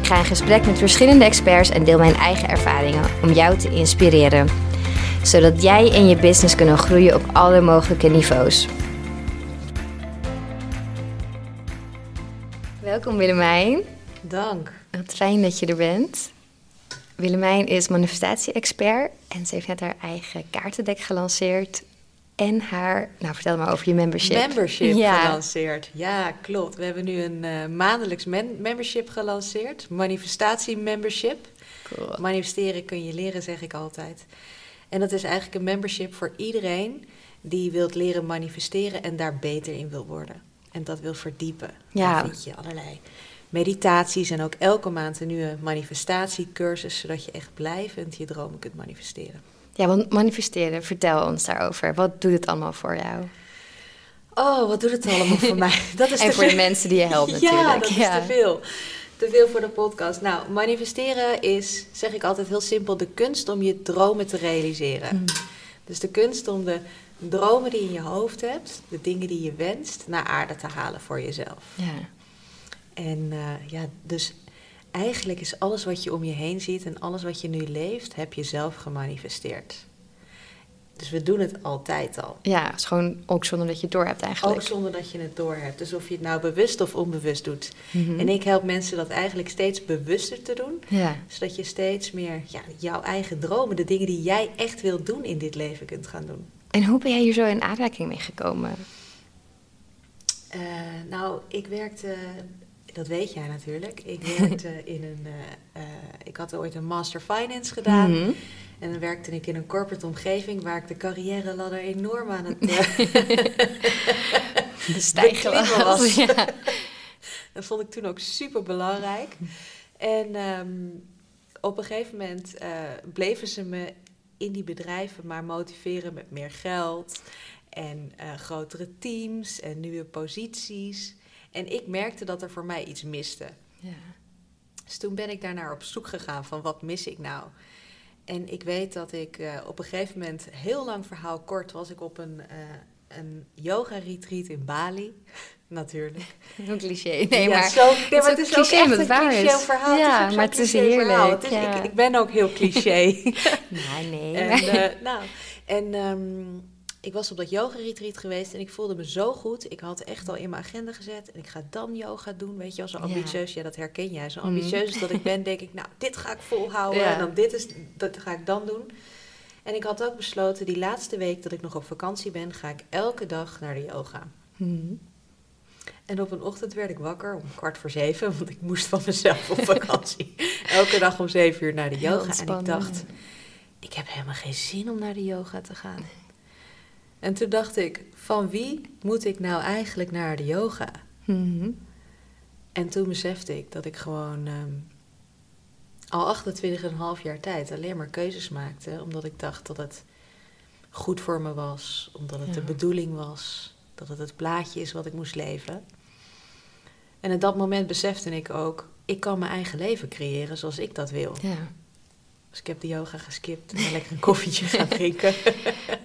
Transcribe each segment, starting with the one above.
Ik ga in gesprek met verschillende experts en deel mijn eigen ervaringen om jou te inspireren. Zodat jij en je business kunnen groeien op alle mogelijke niveaus. Welkom Willemijn. Dank. Wat fijn dat je er bent. Willemijn is manifestatie-expert en ze heeft net haar eigen kaartendek gelanceerd. En haar, nou vertel maar over je membership. Membership gelanceerd. Ja, klopt. We hebben nu een uh, maandelijks membership gelanceerd. Manifestatie-membership. Cool. Manifesteren kun je leren, zeg ik altijd. En dat is eigenlijk een membership voor iedereen die wilt leren manifesteren en daar beter in wil worden. En dat wil verdiepen. Ja. Daar vind je allerlei meditaties en ook elke maand een nieuwe manifestatiecursus, zodat je echt blijvend je dromen kunt manifesteren. Ja, want manifesteren, vertel ons daarover. Wat doet het allemaal voor jou? Oh, wat doet het allemaal voor mij? Dat is en voor de mensen die je helpt natuurlijk. Ja, dat is te veel. Te veel voor de podcast. Nou, manifesteren is, zeg ik altijd heel simpel, de kunst om je dromen te realiseren. Hmm. Dus de kunst om de dromen die je in je hoofd hebt, de dingen die je wenst, naar aarde te halen voor jezelf. Ja. En uh, ja, dus eigenlijk is alles wat je om je heen ziet en alles wat je nu leeft, heb je zelf gemanifesteerd. Dus we doen het altijd al. Ja, is gewoon ook zonder dat je het door hebt eigenlijk. Ook zonder dat je het door hebt. Dus of je het nou bewust of onbewust doet. Mhm. En ik help mensen dat eigenlijk steeds bewuster te doen. Ja. Zodat je steeds meer ja, jouw eigen dromen, de dingen die jij echt wilt doen in dit leven kunt gaan doen. En hoe ben jij hier zo in aanraking mee gekomen? Uh, nou, ik werkte dat weet jij natuurlijk. Ik werkte in een. Uh, uh, ik had ooit een Master Finance gedaan. Mhm. En dan werkte ik in een corporate omgeving waar ik de carrière ladder enorm aan het uh, stijgen was. Ja. dat vond ik toen ook super belangrijk. En um, op een gegeven moment bleven ze me in die bedrijven maar motiveren met meer geld en grotere teams en nieuwe posities. En ik merkte dat er voor mij iets miste. Ja. Dus toen ben ik daarnaar op zoek gegaan van wat mis ik nou? En ik weet dat ik uh, op een gegeven moment, heel lang verhaal kort, was ik op een, uh, een yoga-retreat in Bali. Natuurlijk. Een cliché. Nee, ja, maar, zo, nee, het maar het is is ook cliché, echt een cliché is. verhaal. Ja, het is maar het is cliché heerlijk. is, ja. ik, ik ben ook heel cliché. nee, nee. en, uh, nou, en um, ik was op dat yoga-retreat geweest en ik voelde me zo goed. Ik had echt al in mijn agenda gezet en ik ga dan yoga doen. Weet je, wel, zo ambitieus. Ja, ja dat herken jij. Zo ambitieus als dat ik ben, denk ik, nou, dit ga ik volhouden. Ja. En dan dit is, dat ga ik dan doen. En ik had ook besloten, die laatste week dat ik nog op vakantie ben, ga ik elke dag naar de yoga. Hmm. En op een ochtend werd ik wakker om kwart voor zeven, want ik moest van mezelf op vakantie. elke dag om zeven uur naar de yoga. En ik dacht, ik heb helemaal geen zin om naar de yoga te gaan. En toen dacht ik, van wie moet ik nou eigenlijk naar de yoga? Mm-hmm. En toen besefte ik dat ik gewoon um, al 28,5 jaar tijd alleen maar keuzes maakte. Omdat ik dacht dat het goed voor me was. Omdat het Ja. de bedoeling was. Dat het het plaatje is wat ik moest leven. En op dat moment besefte ik ook, ik kan mijn eigen leven creëren zoals ik dat wil. Ja, Dus ik heb de yoga geskipt en ben lekker een koffietje gaan drinken.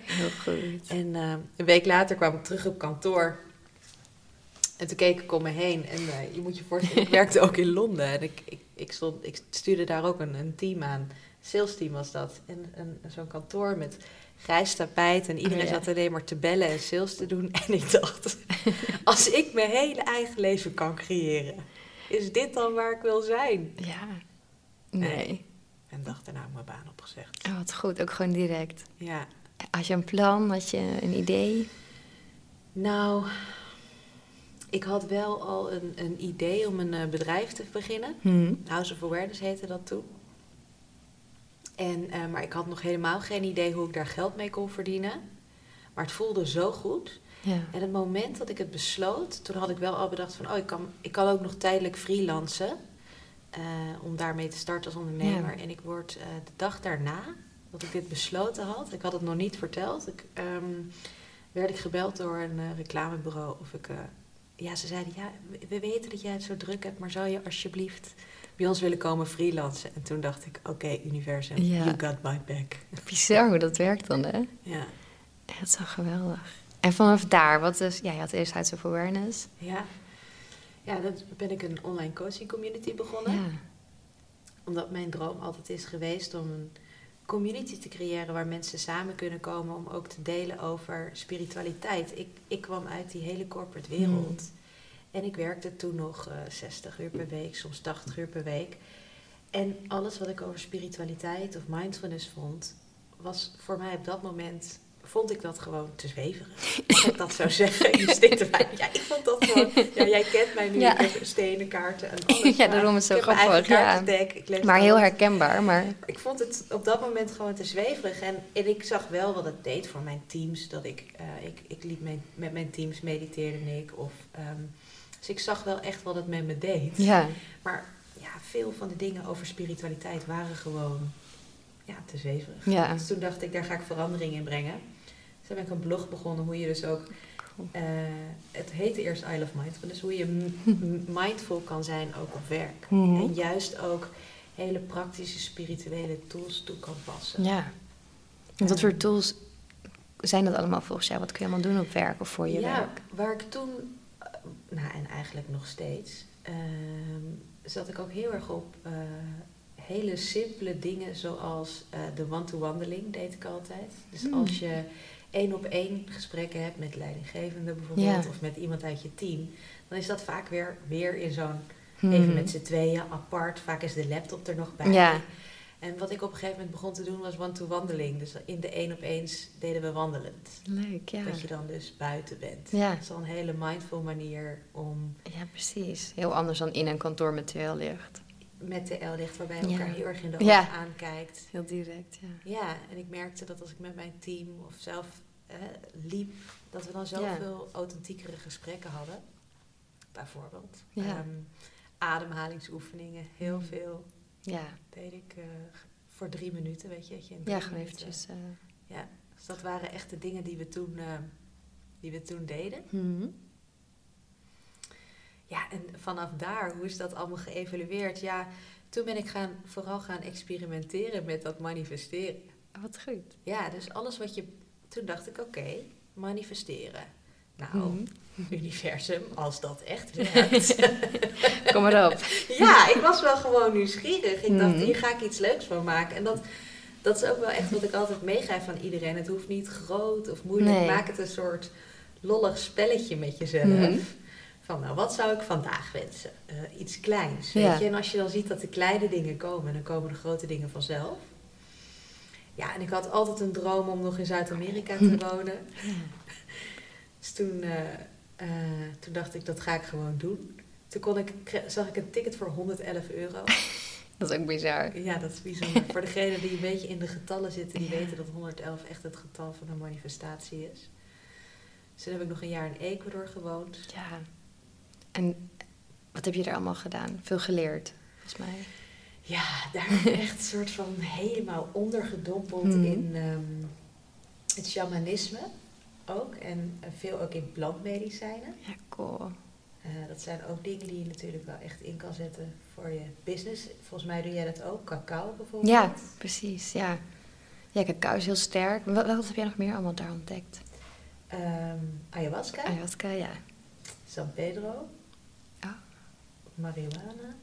heel goed. En uh, een week later kwam ik terug op kantoor. En toen keek ik om me heen. En uh, je moet je voorstellen, ik werkte ook in Londen. En ik, ik, ik, stond, ik stuurde daar ook een, een team aan. Sales team was dat. En een, zo'n kantoor met grijs tapijt. En iedereen Oh, ja. zat alleen maar te bellen en sales te doen. En ik dacht, als ik mijn hele eigen leven kan creëren... is dit dan waar ik wil zijn? Ja, nee. En dacht daarna mijn baan opgezegd. Oh, wat goed, ook gewoon direct. Ja, Had je een plan, had je een idee? Nou, ik had wel al een, een idee om een uh, bedrijf te beginnen. Hmm. House of Awareness heette dat toen. En, uh, maar ik had nog helemaal geen idee hoe ik daar geld mee kon verdienen. Maar het voelde zo goed. Ja. En het moment dat ik het besloot, toen had ik wel al bedacht van... oh, ik kan, ik kan ook nog tijdelijk freelancen. Eh, om daarmee te starten als ondernemer. En ik word eh, de dag daarna, dat ik dit besloten had, ik had het nog niet verteld, ik, ehm, werd ik gebeld door een eh, reclamebureau of ik... ja, ze zeiden, ja, we weten dat jij het zo druk hebt, maar zou je alsjeblieft bij ons willen komen freelancen? En toen dacht ik, oké, universum, you got my back. Bizar hoe dat werkt dan, hè? Ja. Het is wel geweldig. En vanaf daar, wat is, ja, je had eerst House of Awareness. Ja. Ja, dan ben ik een online coaching community begonnen. Ja. Omdat mijn droom altijd is geweest om een community te creëren waar mensen samen kunnen komen om ook te delen over spiritualiteit. Ik, ik kwam uit die hele corporate wereld. Hmm. En ik werkte toen nog uh, eh, 60 uur per week, soms 80 uur per week. En alles wat ik over spiritualiteit of mindfulness vond, was voor mij op dat moment vond ik dat gewoon te zweverig. Als ik dat zou zeggen. Je stikt erbij. Ja, ik vond dat gewoon... Ja, jij kent mij nu. Ja. stenen, kaarten en alles. Ja, daarom is het zo grappig. Ja. maar heel herkenbaar. Maar... Ik vond het op dat moment gewoon te zweverig. En, en ik zag wel wat het deed voor mijn teams. Dat ik... Uh, ik, ik liep mijn, met mijn teams mediteerde ik. Of, um, dus ik zag wel echt wat het met me deed. Ja. Maar ja, veel van de dingen over spiritualiteit waren gewoon ja, te zweverig. Ja. Dus toen dacht ik, daar ga ik verandering in brengen. Dus heb ik een blog begonnen hoe je dus ook... Uh, het heette eerst I Love Mindfulness. Hoe je mindful kan zijn ook op werk. Mhm. En juist ook hele praktische spirituele tools toe kan passen. Ja. En wat voor tools zijn dat allemaal volgens jou? Wat kun je allemaal doen op werk of voor je ja, werk? waar ik toen... Eh, nou, en eigenlijk nog steeds... Uh, zat ik ook heel erg op... Uh, hele simpele dingen zoals de one-to-wandeling deed ik altijd. Dus hmm. als je één op één gesprekken hebt met leidinggevende bijvoorbeeld, of met iemand uit je team, dan is dat vaak weer, weer in zo'n, hmm. even met z'n tweeën apart. Vaak is de laptop er nog bij. Ja. En wat ik op een gegeven moment begon te doen was one-to-wandeling. Dus in de één op eens deden we wandelend. Leuk, ja. Dat je dan dus buiten bent. Ja. Dat is al een hele mindful manier om... Ja, precies. Heel anders dan in een kantoor met TL-licht. Met TL-licht, waarbij je elkaar heel erg in de ogen aankijkt. Heel direct, ja. Ja, en ik merkte dat als ik met mijn team of zelf liep, dat we dan zoveel authentiekere gesprekken hadden. Bijvoorbeeld. Ehm, ademhalingsoefeningen, heel mm. veel. Ja. Deed ik uh, voor drie minuten, weet je. je ja, gewoon eventjes. Uh... Ja, dus dat waren echt de dingen die we toen, uh, die we toen deden. Mm Ja, en vanaf daar, hoe is dat allemaal geëvalueerd? Ja, toen ben ik gaan, vooral gaan experimenteren met dat manifesteren. Wat goed. Ja, dus alles wat je toen dacht ik, oké, manifesteren. Nou, mhm. universum, als dat echt werkt. Kom maar op. ja, ik was wel gewoon nieuwsgierig. Ik dacht, mhm. hier ga ik iets leuks van maken. En dat, dat is ook wel echt wat ik altijd meegeef van iedereen. Het hoeft niet groot of moeilijk. Maak het een soort lollig spelletje met jezelf. Mhm. Van nou, wat zou ik vandaag wensen? Uh, iets kleins. Weet je? En als je dan ziet dat de kleine dingen komen, dan komen de grote dingen vanzelf. Ja, en ik had altijd een droom om nog in Zuid-Amerika te wonen. dus toen, uh, uh, toen dacht ik, dat ga ik gewoon doen. Toen kon ik, zag ik een ticket voor 111 euro. Dat is ook bizar. Ja, dat is bijzonder. voor degenen die een beetje in de getallen zitten, die weten dat 111 echt het getal van een manifestatie is. Dus toen heb ik nog een jaar in Ecuador gewoond. Ja. En wat heb je er allemaal gedaan? Veel geleerd, volgens mij. Ja, daar echt een soort van helemaal ondergedompeld hmm. in um, het shamanisme ook. En veel ook in plantmedicijnen. Ja, cool. Uh, dat zijn ook dingen die je natuurlijk wel echt in kan zetten voor je business. Volgens mij doe jij dat ook, cacao bijvoorbeeld. Ja, precies, ja. Ja, cacao is heel sterk. Wat, wat heb jij nog meer allemaal daar ontdekt? Um, ayahuasca. Ayahuasca, ja. San Pedro. Marihuana.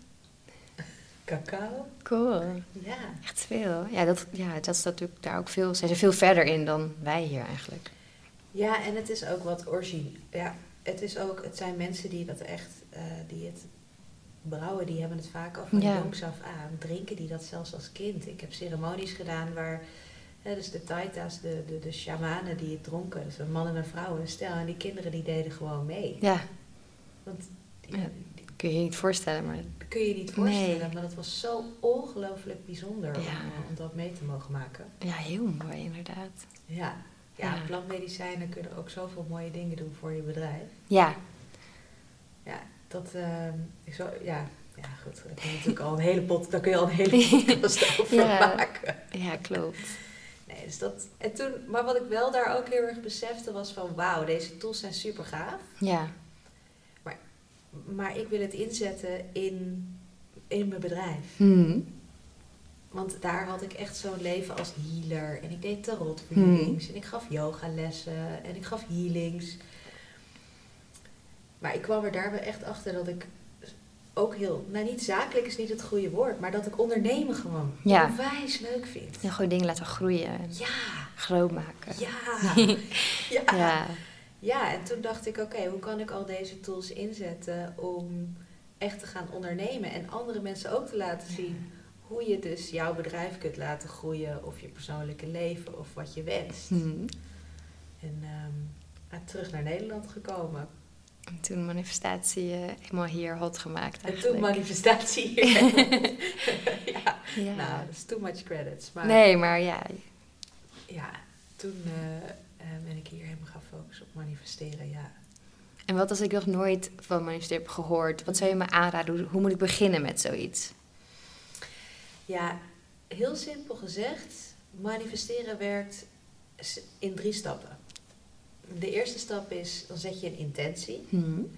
Cacao. Cool. Ja. Echt veel. Ja, dat, ja, dat is natuurlijk daar ook veel. Zijn ze veel verder in dan wij hier eigenlijk. Ja, en het is ook wat origine. Ja, het is ook. Het zijn mensen die dat echt, uh, die het brouwen, die hebben het vaak al van ja. jongs af aan. Drinken die dat zelfs als kind. Ik heb ceremonies gedaan waar. Hè, dus de taita's, de, de, de shamanen die het dronken. Dus een man en een vrouw, een stel. En die kinderen die deden gewoon mee. Ja. Want die, ja kun je je niet voorstellen. Maar... Dat kun je je niet voorstellen, maar dat was zo ongelooflijk bijzonder om, eh, om, dat mee te mogen maken. Ja, heel mooi inderdaad. Ja. Ja, plantmedicijnen kunnen ook zoveel mooie dingen doen voor je bedrijf. Ja. Ja, dat uh, zo, ja, Ja, goed. Daar kun je natuurlijk al een hele pot, daar kun je al een hele podcast over Ja. maken. Ja, klopt. Nee, dus dat, en toen, maar wat ik wel daar ook heel erg besefte was van wauw, deze tools zijn super gaaf. Ja. Maar ik wil het inzetten in, in mijn bedrijf. Hmm. Want daar had ik echt zo'n leven als healer. En ik deed tarot Hmm. readings. En ik gaf yogalessen. En ik gaf healings. Maar ik kwam er daarbij echt achter dat ik ook heel... Nou, niet zakelijk is niet het goede woord. Maar dat ik ondernemen gewoon Ja. onwijs leuk vind. Ja, gewoon dingen laten groeien en Ja, groot maken. ja, ja. Ja. Ja, en toen dacht ik, oké, hoe kan ik al deze tools inzetten om echt te gaan ondernemen en andere mensen ook te laten zien hoe je dus jouw bedrijf kunt laten groeien of je persoonlijke leven of wat je wenst. Hmm. En ehm, terug naar Nederland gekomen. En toen manifestatie eh, helemaal hier hot gemaakt En eigenlijk. toen manifestatie hier. ja, Ja. nou, dat is too much credits. Maar nee, maar ja. ja, toen eh, eh, ben ik hier helemaal gaan focussen op manifesteren, ja. En wat als ik nog nooit van manifesteren heb gehoord? Wat zou je me aanraden? Hoe, hoe moet ik beginnen met zoiets? Ja, heel simpel gezegd, manifesteren werkt in drie stappen. De eerste stap is, dan zet je een intentie. Hmm.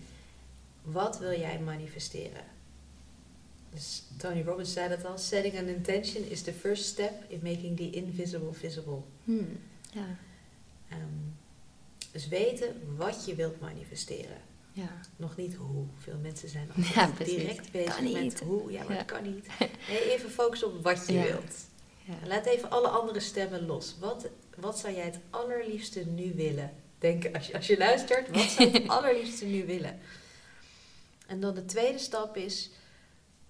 Wat wil jij manifesteren? Dus Tony Robbins zei dat al, setting an intention is the first step in making the invisible visible. Hmm. Ja. Dus weten wat je wilt manifesteren. Ja. Nog niet hoe. Veel mensen zijn Ja, direct bezig Kan met niet. hoe. Ja, maar Ja. dat kan niet. Nee, even focussen op wat je Ja. wilt. Ja. Laat even alle andere stemmen los. Wat, wat zou jij het allerliefste nu willen? Denk, als, je, als je luistert, wat zou je het allerliefste nu willen? En dan de tweede stap is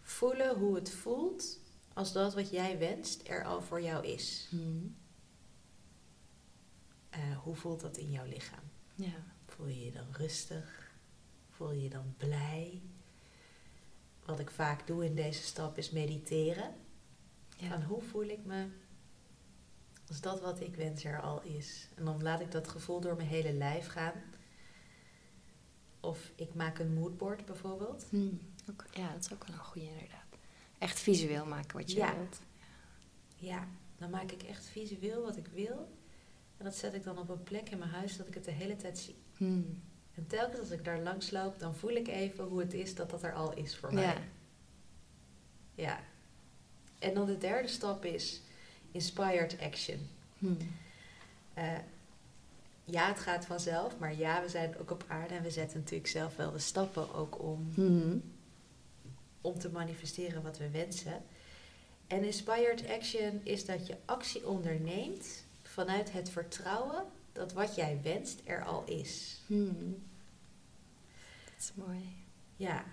voelen hoe het voelt als dat wat jij wenst er al voor jou is. Hmm. Eh, hoe voelt dat in jouw lichaam? Ja. Voel je je dan rustig? Voel je je dan blij? Wat ik vaak doe in deze stap is mediteren. Van Ja. hoe voel ik me als dat wat ik wens er al is. En dan laat ik dat gevoel door mijn hele lijf gaan. Of ik maak een moodboard bijvoorbeeld. Hmm. Ook- ja, dat is ook wel een goede inderdaad. Echt visueel maken wat je Ja. wilt. Ja, dan maak ik echt visueel wat ik wil. En dat zet ik dan op een plek in mijn huis dat ik het de hele tijd zie. Hmm. En telkens als ik daar langs loop, dan voel ik even hoe het is dat dat er al is voor mij. Ja. Ja. En dan de derde stap is inspired action. Hmm. Eh, ja, het gaat vanzelf, maar ja, we zijn ook op aarde en we zetten natuurlijk zelf wel de stappen ook om, Hmm. om te manifesteren wat we wensen. En inspired action is dat je actie onderneemt vanuit het vertrouwen dat wat jij wenst er al is. Hmm. Dat is mooi. Ja,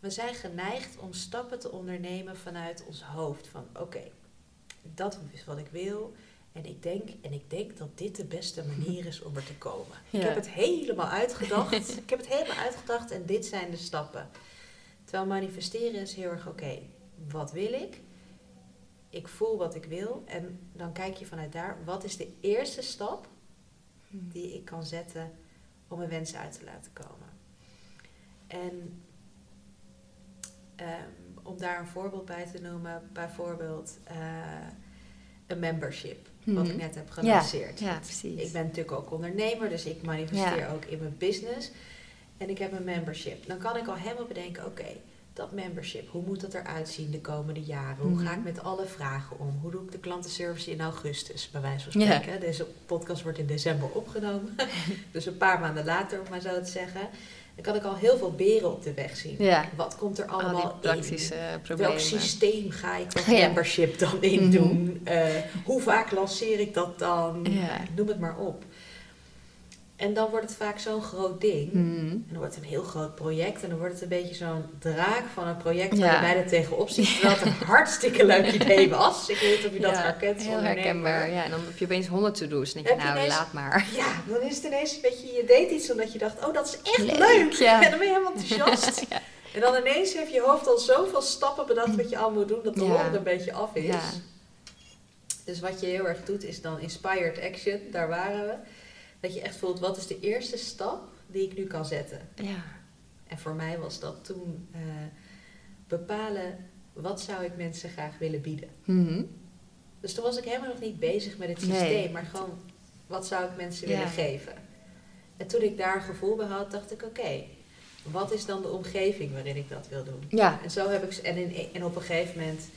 we zijn geneigd om stappen te ondernemen vanuit ons hoofd. Van oké, dat is wat ik wil. En ik denk, en ik denk dat dit de beste manier is om er te komen. Ik heb het helemaal uitgedacht. ik heb het helemaal uitgedacht en dit zijn de stappen. Terwijl manifesteren is heel erg oké. wat wil ik? Ik voel wat ik wil. En dan kijk je vanuit daar, wat is de eerste stap Hmm. die ik kan zetten om mijn wensen uit te laten komen. En ehm, om daar een voorbeeld bij te noemen, bijvoorbeeld eh, een membership, wat ik Mhm. net heb gelanceerd. Ja, precies. Ik ben natuurlijk ook ondernemer, dus ik manifesteer ook in mijn business. En ik heb een membership. Dan kan ik al helemaal bedenken, oké, dat membership, hoe moet dat eruit zien de komende jaren? Hoe ga ik Mhm. met alle vragen om? Hoe doe ik de klantenservice in augustus, bij wijze van spreken? Deze podcast wordt in december opgenomen, dus een paar maanden later, om maar zo te zeggen. Dan kan ik al heel veel beren op de weg zien. Wat komt er al allemaal praktische in? problemen. Welk systeem ga ik dat membership dan in Mhm. doen? Eh, hoe vaak lanceer ik dat dan? Noem het maar op. En dan wordt het vaak zo'n groot ding. Hmm. En dan wordt het een heel groot project. En dan wordt het een beetje zo'n draak van een project waar Ja. je bijna tegenop zit. Terwijl het een hartstikke leuk idee was. Ik weet niet of je dat Ja, herkent. Heel herkenbaar. Ja, en dan heb je opeens honderd to-do's. Denk je, Heb nou, ineens- laat maar. Ja, dan is het ineens een beetje, je deed iets omdat je dacht, oh dat is echt leuk. Leuk, ja. En dan ben je helemaal enthousiast. Ja. En dan ineens heeft je hoofd al zoveel stappen bedacht wat je al moet doen, dat de Ja. er een beetje af is. Ja. Dus wat je heel erg doet is dan inspired action, daar waren we. Dat je echt voelt, wat is de eerste stap die ik nu kan zetten? Ja. En voor mij was dat toen eh, bepalen wat zou ik mensen graag willen bieden. Mhm. Dus toen was ik helemaal nog niet bezig met het Nee. systeem, maar gewoon wat zou ik mensen Ja. willen geven. En toen ik daar gevoel bij had, dacht ik oké, wat is dan de omgeving waarin ik dat wil doen? Ja. En zo heb ik, en, in, en op een gegeven moment,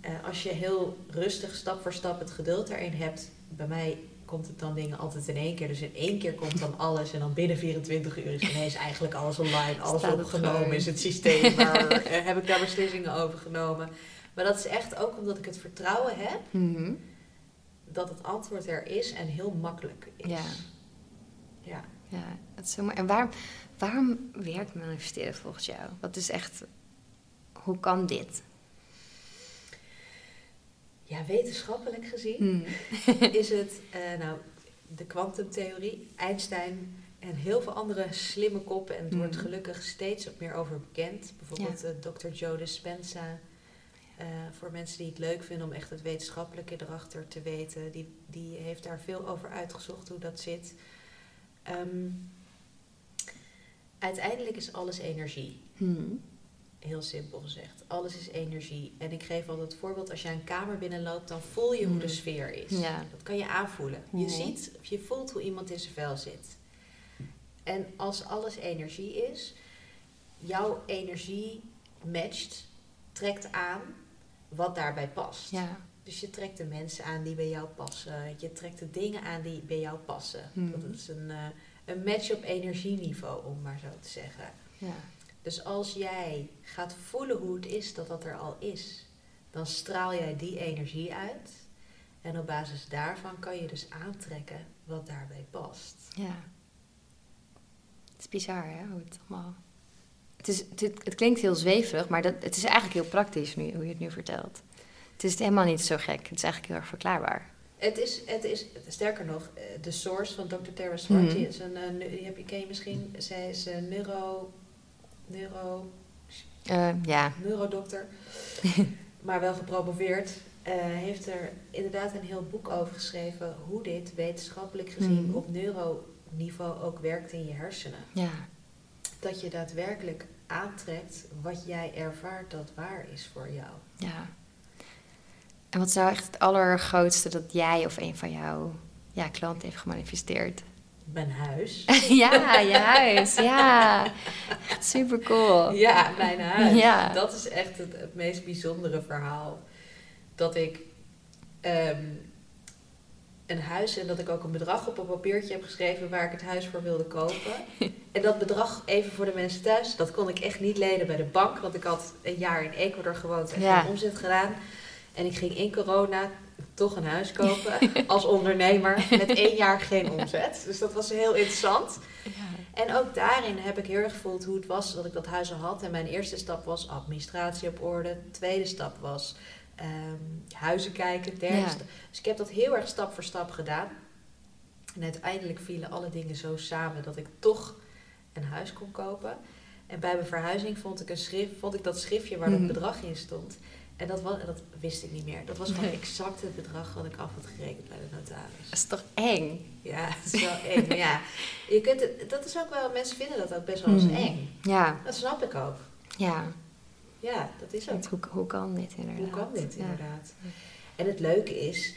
eh, als je heel rustig stap voor stap het geduld daarin hebt, bij mij komt het dan dingen altijd in één keer. Dus in één keer komt dan alles en dan binnen 24 uur is ineens eigenlijk alles online, alles Staat opgenomen is het systeem, maar eh, heb ik daar beslissingen over genomen. Maar dat is echt ook omdat ik het vertrouwen heb Mhm. dat het antwoord er is en heel makkelijk is. Ja. Ja. Ja, dat is zo mooi. En waarom, waarom werkt manifesteren volgens jou? Wat is echt... Hoe kan dit? Ja, wetenschappelijk gezien Mhm. is het eh, nou, de kwantumtheorie, Einstein en heel veel andere slimme koppen. En het wordt Mhm. gelukkig steeds meer over bekend. Bijvoorbeeld eh, Dr. Joe Dispenza. Eh, voor mensen die het leuk vinden om echt het wetenschappelijke erachter te weten. Die, die heeft daar veel over uitgezocht hoe dat zit. Ehm, uiteindelijk is alles energie. Mhm. Heel simpel gezegd. Alles is energie. En ik geef altijd het voorbeeld, als jij een kamer binnenloopt, dan voel je hoe de Mm. sfeer is. Ja. Dat kan je aanvoelen. Je Mhm. ziet of je voelt hoe iemand in zijn vel zit. En als alles energie is, jouw energie matcht, trekt aan wat daarbij past. Ja. Dus je trekt de mensen aan die bij jou passen. Je trekt de dingen aan die bij jou passen. Mhm. Dat is een, eh, een match op energieniveau, om maar zo te zeggen. Ja. Dus als jij gaat voelen hoe het is dat dat er al is, dan straal jij die energie uit. En op basis daarvan kan je dus aantrekken wat daarbij past. Ja. Het is bizar, hè? Hoe het allemaal... Het, is, het, het klinkt heel zweverig, maar dat, het is eigenlijk heel praktisch nu, hoe je het nu vertelt. Het is helemaal niet zo gek. Het is eigenlijk heel erg verklaarbaar. Het is, het is sterker nog, eh, de source van Dr. Tara Swart, Mhm. die is een, eh, nu- die heb je, ken je misschien, zij is een neuro, neuro, Eh, ja. neurodokter, maar wel gepromoveerd. eh, heeft er inderdaad een heel boek over geschreven hoe dit wetenschappelijk gezien Mhm. op neuroniveau ook werkt in je hersenen. Ja. Dat je daadwerkelijk aantrekt wat jij ervaart dat waar is voor jou. Ja. En wat is nou echt het allergrootste dat jij of een van jouw ja, klanten heeft gemanifesteerd? Mijn huis. ja, je huis. Ja. Echt super cool. Ja, mijn huis. Ja. Dat is echt het, het meest bijzondere verhaal. Dat ik ehm, een huis en dat ik ook een bedrag op een papiertje heb geschreven waar ik het huis voor wilde kopen. en dat bedrag, even voor de mensen thuis, dat kon ik echt niet lenen bij de bank. Want ik had een jaar in Ecuador gewoond en Ja. geen omzet gedaan. En ik ging in corona toch een huis kopen als ondernemer met één jaar geen omzet. Dus dat was heel interessant. En ook daarin heb ik heel erg gevoeld hoe het was dat ik dat huis al had. En mijn eerste stap was administratie op orde. Tweede stap was ehm, huizen kijken. Derde Ja. Dus ik heb dat heel erg stap voor stap gedaan. En uiteindelijk vielen alle dingen zo samen dat ik toch een huis kon kopen. En bij mijn verhuizing vond ik, een schrift, vond ik dat schriftje waar dat Mhm. bedrag in stond. En dat, was, dat wist ik niet meer. Dat was gewoon exact het bedrag wat ik af had gerekend bij de notaris. Dat is toch eng? Ja, het is wel eng. Maar ja, je kunt het, dat is ook wel, mensen vinden dat ook best wel eens Mhm. eng. Ja. Dat snap ik ook. Ja. Ja, dat is ook. Hoe, hoe kan dit inderdaad? Hoe kan dit Ja. inderdaad? En het leuke is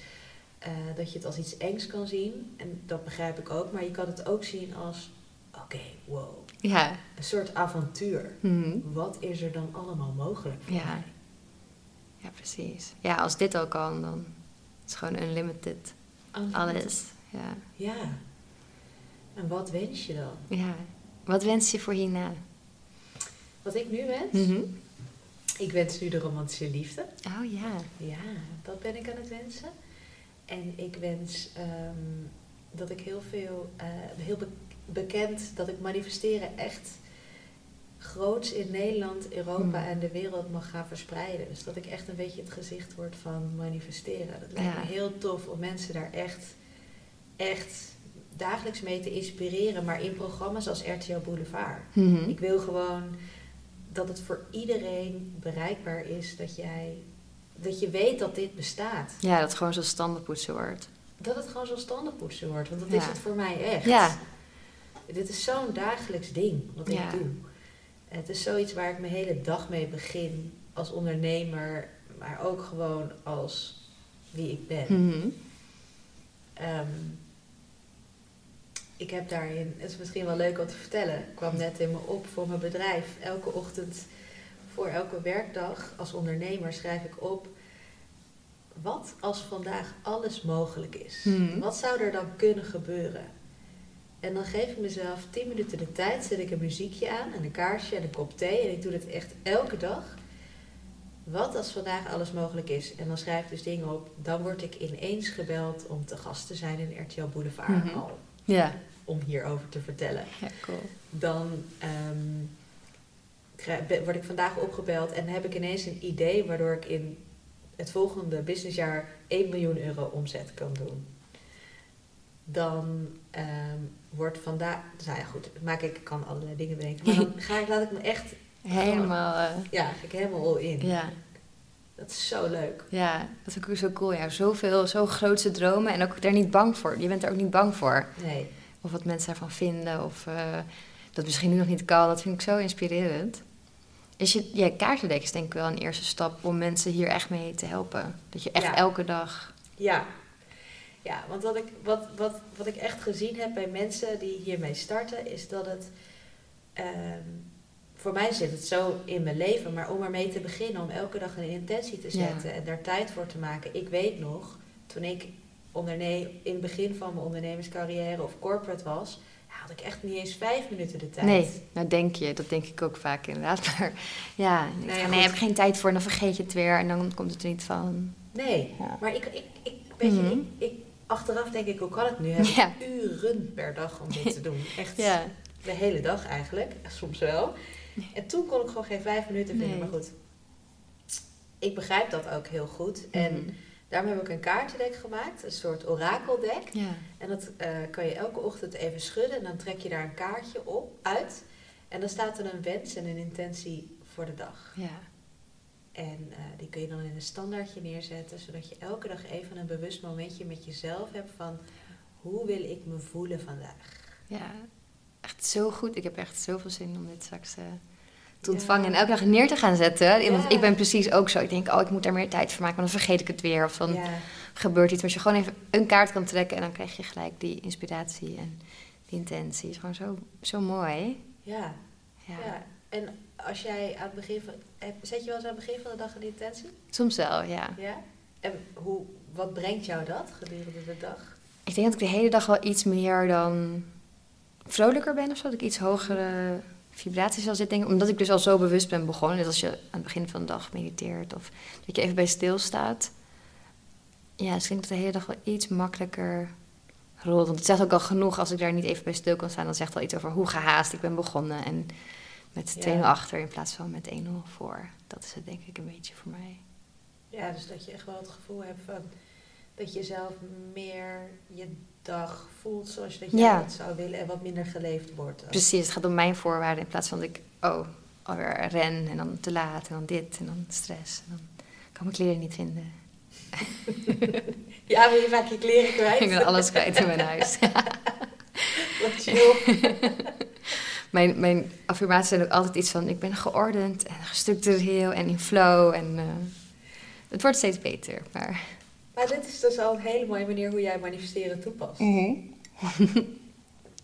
eh, dat je het als iets engs kan zien. En dat begrijp ik ook. Maar je kan het ook zien als, oké, wow. Ja. Een soort avontuur. Mhm. Wat is er dan allemaal mogelijk voor Ja. Ja, precies. Ja, als dit al kan, dan is het gewoon unlimited. Alles. Ja. Ja. En wat wens je dan? Ja. Wat wens je voor hierna? Wat ik nu wens? Mhm. Ik wens nu de romantische liefde. Oh ja. Ja, dat ben ik aan het wensen. En ik wens ehm, dat ik heel veel, eh, heel be- bekend, dat ik manifesteren echt groots in Nederland, Europa Hmm. en de wereld mag gaan verspreiden. Dus dat ik echt een beetje het gezicht word van manifesteren. Dat lijkt Ja. me heel tof om mensen daar echt, echt dagelijks mee te inspireren. Maar in programma's als RTL Boulevard. Mhm. Ik wil gewoon dat het voor iedereen bereikbaar is dat jij dat je weet dat dit bestaat. Ja, dat het gewoon zo standaardpoetsen wordt. Dat het gewoon zo'n standaardpoetsen wordt. Want dat Ja. is het voor mij echt. Ja. Dit is zo'n dagelijks ding wat Ja. ik doe. Het is zoiets waar ik mijn hele dag mee begin als ondernemer, maar ook gewoon als wie ik ben. Mhm. Ehm, ik heb daarin, het is misschien wel leuk om te vertellen, ik kwam net in me op voor mijn bedrijf. Elke ochtend voor elke werkdag als ondernemer schrijf ik op. Wat als vandaag alles mogelijk is? Mhm. Wat zou er dan kunnen gebeuren? En dan geef ik mezelf 10 minuten de tijd, zet ik een muziekje aan en een kaarsje en een kop thee. En ik doe dit echt elke dag. Wat als vandaag alles mogelijk is? En dan schrijf ik dus dingen op. Dan word ik ineens gebeld om te gast te zijn in RTL Boulevard Mhm. al. Ja. Om hierover te vertellen. ja, cool. Dan ehm, word ik vandaag opgebeld en heb ik ineens een idee waardoor ik in het volgende businessjaar 1 miljoen euro omzet kan doen. Dan ehm, wordt vandaag, nou ja goed, maak ik, kan allerlei dingen bedenken, maar dan ga ik, laat ik me echt, Helemaal, eh, ja, ga ik helemaal all in. ja. Dat is zo leuk. Ja, dat is ook zo cool. Ja, zoveel, zo grootse dromen en ook daar niet bang voor. Je bent er ook niet bang voor. Nee, Of wat mensen daarvan vinden. Of eh, dat misschien nu nog niet kan. Dat vind ik zo inspirerend. Is je, ja, kaartendek is denk ik wel een eerste stap om mensen hier echt mee te helpen. Dat je echt Ja. elke dag... Ja, ja want wat ik, wat, wat, wat ik echt gezien heb bij mensen die hiermee starten, is dat het. ehm, voor mij zit het zo in mijn leven, maar om ermee te beginnen, om elke dag een intentie te Ja. zetten en daar tijd voor te maken. Ik weet nog, toen ik onderne- in het begin van mijn ondernemerscarrière of corporate was, had ik echt niet eens vijf minuten de tijd. Nee, nou denk je. Dat denk ik ook vaak inderdaad. Maar ja, ik Nee, nee, heb ik geen tijd voor en dan vergeet je het weer. En dan komt het er niet van. Nee, Ja. maar ik, ik, ik weet je, Mhm. ik, ik, achteraf denk ik, hoe kan het nu? Heb Ja. uren per dag om dit te doen. Echt. Ja, De hele dag eigenlijk, soms wel. En toen kon ik gewoon geen vijf minuten vinden, Nee. maar goed. Ik begrijp dat ook heel goed. En Mhm. daarom heb ik een kaartendek gemaakt, een soort orakeldek. ja. En dat eh, kan je elke ochtend even schudden en dan trek je daar een kaartje op uit. En dan staat er een wens en een intentie voor de dag. ja. En eh, die kun je dan in een standaardje neerzetten, zodat je elke dag even een bewust momentje met jezelf hebt van hoe wil ik me voelen vandaag. Ja, echt zo goed. Ik heb echt zoveel zin om dit straks eh, te Ja. ontvangen en elke dag neer te gaan zetten. Ja. Want ik ben precies ook zo. Ik denk, oh, ik moet daar meer tijd voor maken, want dan vergeet ik het weer. Of dan Ja, gebeurt iets. Maar als je gewoon even een kaart kan trekken en dan krijg je gelijk die inspiratie en die intentie. is gewoon zo, zo mooi. Ja. Ja, en als jij aan het begin van... Zet je wel eens aan het begin van de dag een intentie? Soms wel, ja. Ja? En hoe, wat brengt jou dat gedurende de dag? Ik denk dat ik de hele dag wel iets meer dan vrolijker ben of zo. Dat ik iets hogere vibraties zal zitten. Denk ik. Omdat ik dus al zo bewust ben begonnen. Dus als je aan het begin van de dag mediteert of dat je even bij stilstaat. Ja, dus ik denk dat de hele dag wel iets makkelijker rolt. Want het zegt ook al genoeg als ik daar niet even bij stil kan staan. Dan zegt het al iets over hoe gehaast ik ben begonnen. En met Ja. 2-0 achter in plaats van met 1-0 voor. Dat is het denk ik een beetje voor mij. Ja, dus dat je echt wel het gevoel hebt van... Dat je zelf meer je dag voelt zoals je dat jij Ja. het zou willen... en wat minder geleefd wordt. ook. Precies, het gaat om mijn voorwaarden in plaats van dat ik, oh, alweer ren en dan te laat en dan dit en dan stress. En dan kan mijn kleren niet vinden. Ja, wil je vaak je kleren kwijt? Ik ben alles kwijt in mijn huis. Wat chill. Mijn, mijn affirmaties zijn ook altijd iets van, ik ben geordend en gestructureerd en in flow. En eh, het wordt steeds beter, maar... Maar dit is dus al een hele mooie manier hoe jij manifesteren toepast.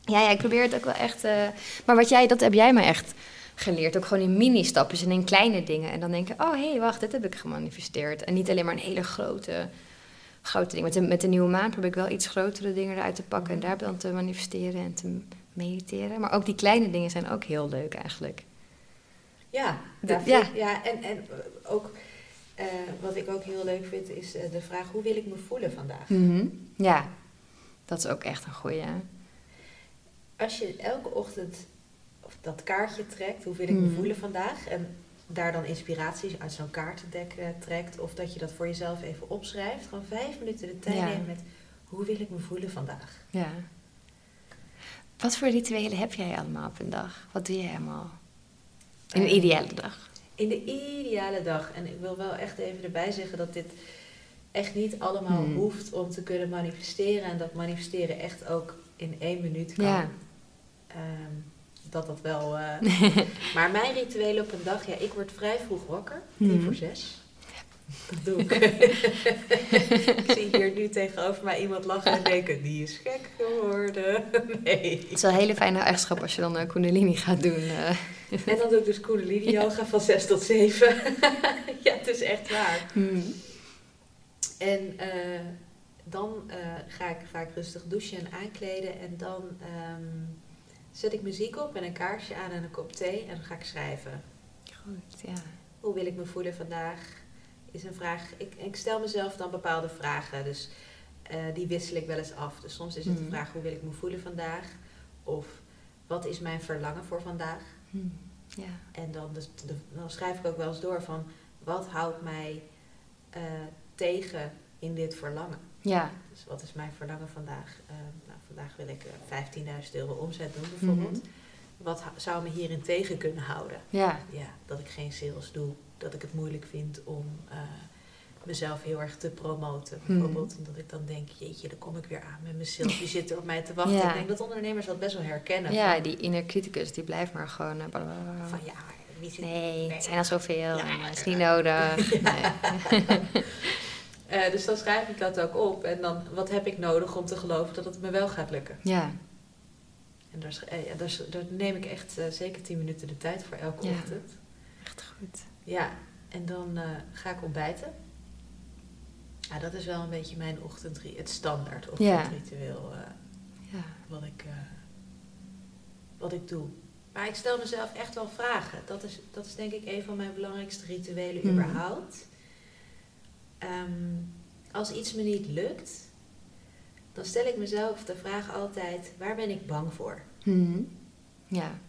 Ja, ja, ik probeer het ook wel echt. eh, maar wat jij, dat heb jij me echt geleerd. Ook gewoon in mini-stapjes en in kleine dingen. En dan denken, oh hé, hey, wacht, dit heb ik gemanifesteerd. En niet alleen maar een hele grote, grote ding. Met de, met de nieuwe maan probeer ik wel iets grotere dingen eruit te pakken. En daar dan te manifesteren en te mediteren. Maar ook die kleine dingen zijn ook heel leuk eigenlijk. Ja, De- ja. ja en, en ook eh, wat ik ook heel leuk vind is eh, de vraag hoe wil ik me voelen vandaag? Mhm. Ja, dat is ook echt een goeie. Als je elke ochtend of dat kaartje trekt, hoe wil ik me Mhm. voelen vandaag? En daar dan inspiraties uit zo'n kaartendek eh, trekt. Of dat je dat voor jezelf even opschrijft. Gewoon vijf minuten de tijd Ja. neemt met hoe wil ik me voelen vandaag? Ja. Wat voor rituelen heb jij allemaal op een dag? Wat doe jij allemaal? In een Eh, ideale dag. In de ideale dag. En ik wil wel echt even erbij zeggen dat dit echt niet allemaal Hmm. hoeft om te kunnen manifesteren. En dat manifesteren echt ook in één minuut kan. Ja. Ehm, dat dat wel... eh, maar mijn rituelen op een dag, ja, ik word vrij vroeg wakker. Tien voor zes. Dat doe ik. ik zie hier nu tegenover mij iemand lachen en denken, die is gek geworden. Nee. Het is wel een hele fijne eigenschap als je dan uh, Kundalini gaat doen. En dan doe ik dus Kundalini yoga van 6 tot 7. ja, het is echt waar. Hmm. En eh, dan eh, ga ik vaak rustig douchen en aankleden. En dan ehm, zet ik muziek op en een kaarsje aan en een kop thee. En dan ga ik schrijven. Goed, ja. Hoe wil ik me voelen vandaag? Is een vraag. Ik, ik stel mezelf dan bepaalde vragen. Dus eh, die wissel ik wel eens af. Dus soms is het de Mhm. vraag: hoe wil ik me voelen vandaag? Of wat is mijn verlangen voor vandaag? Hmm. Ja. En dan, dus, dan schrijf ik ook wel eens door van wat houdt mij eh, tegen in dit verlangen. Ja. Dus wat is mijn verlangen vandaag? Eh, nou, vandaag wil ik eh 15.000 euro omzet doen bijvoorbeeld. Mhm. Wat zou me hierin tegen kunnen houden? Ja. Ja, dat ik geen sales doe. Dat ik het moeilijk vind om eh, mezelf heel erg te promoten. Mhm. Bijvoorbeeld omdat ik dan denk, jeetje, daar kom ik weer aan met mijn sales. Die zitten op mij te wachten. Ja. Ik denk dat ondernemers dat best wel herkennen. Ja, van, die inner criticus, die blijft maar gewoon... eh, van ja, maar wie zit Nee, Nee. het zijn al zoveel Ja. het is niet nodig. Nee. Eh, dus dan schrijf ik dat ook op. En dan, wat heb ik nodig om te geloven dat het me wel gaat lukken? Ja. En daar, eh, daar, neem ik echt eh, zeker 10 minuten de tijd voor elke Ja. ochtend. Echt goed. Ja, en dan eh, ga ik ontbijten. Ja, dat is wel een beetje mijn ochtendritueel, het standaard ochtendritueel eh, Ja. wat, ik, eh, wat ik doe. Maar ik stel mezelf echt wel vragen. Dat is, dat is denk ik een van mijn belangrijkste rituelen Mhm. überhaupt. Ehm, als iets me niet lukt, dan stel ik mezelf de vraag altijd: waar ben ik bang voor? Hmm. Ja.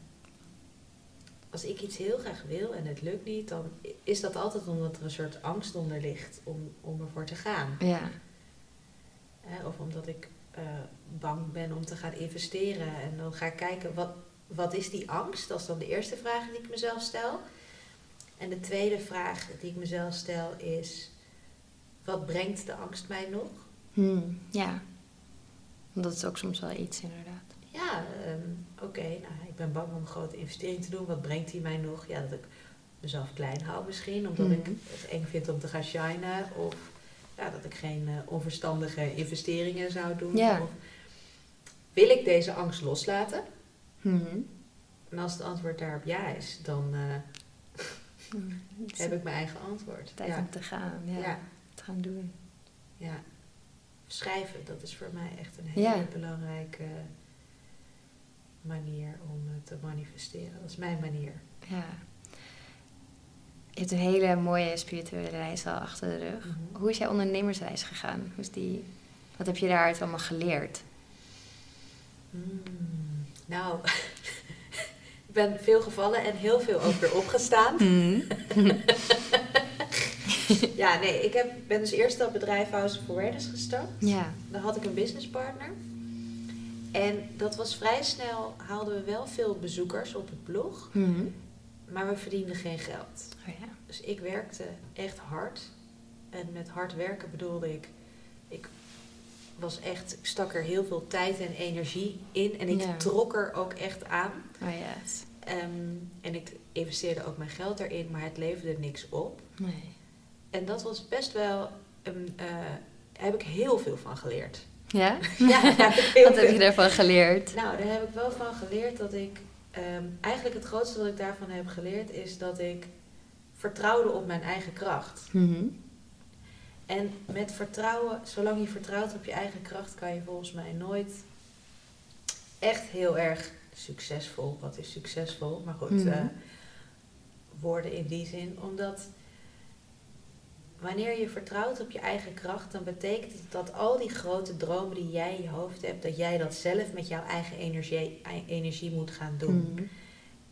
Als ik iets heel graag wil en het lukt niet, dan is dat altijd omdat er een soort angst onder ligt om, om ervoor te gaan. Ja. Hè, of omdat ik eh, bang ben om te gaan investeren. En dan ga ik kijken, wat, wat is die angst? Dat is dan de eerste vraag die ik mezelf stel. En de tweede vraag die ik mezelf stel is, wat brengt de angst mij nog? Hmm. Ja. Dat is ook soms wel iets, inderdaad. Ja, ehm, oké, nou, ik ben bang om een grote investering te doen. Wat brengt die mij nog? Ja, dat ik mezelf klein hou misschien, omdat ik Mhm. het eng vind om te gaan shinen. Of ja, dat ik geen eh, onverstandige investeringen zou doen. Ja. Of, wil ik deze angst loslaten? Hmm. En als het antwoord daarop ja is, dan eh, heb ik mijn eigen antwoord. tijd Ja. om te gaan. Ja. Ja. Te gaan doen. ja. Schrijven, dat is voor mij echt een hele Ja. belangrijke manier om te manifesteren. Dat is mijn manier. Ja. Je hebt een hele mooie spirituele reis al achter de rug. Mhm. Hoe is jouw ondernemersreis gegaan? Hoe is die, wat heb je daaruit allemaal geleerd? Mm, nou, ik ben veel gevallen en heel veel ook weer opgestaan. ja, nee, ik heb, ben dus eerst dat bedrijf House of Awareness gestart. Ja. Dan had ik een businesspartner. En dat was vrij snel, haalden we wel veel bezoekers op het blog, Mhm. maar we verdienden geen geld. Oh ja. Dus ik werkte echt hard. En met hard werken bedoelde ik, ik was echt, ik stak er heel veel tijd en energie in. En ik Ja. trok er ook echt aan. Oh. Ehm, en ik investeerde ook mijn geld erin, maar het leverde niks op. Nee. En dat was best wel, eh, heb ik heel veel van geleerd. Ja? ja, Wat heb je daarvan geleerd? Nou, daar heb ik wel van geleerd dat ik. ehm, eigenlijk het grootste wat ik daarvan heb geleerd is dat ik vertrouwde op mijn eigen kracht. Mhm. En met vertrouwen, zolang je vertrouwt op je eigen kracht, kan je volgens mij nooit echt heel erg succesvol. Wat is succesvol? Maar goed, Mhm. eh, worden in die zin. Omdat wanneer je vertrouwt op je eigen kracht, dan betekent het dat al die grote dromen die jij in je hoofd hebt, dat jij dat zelf met jouw eigen energie, energie moet gaan doen. Mhm.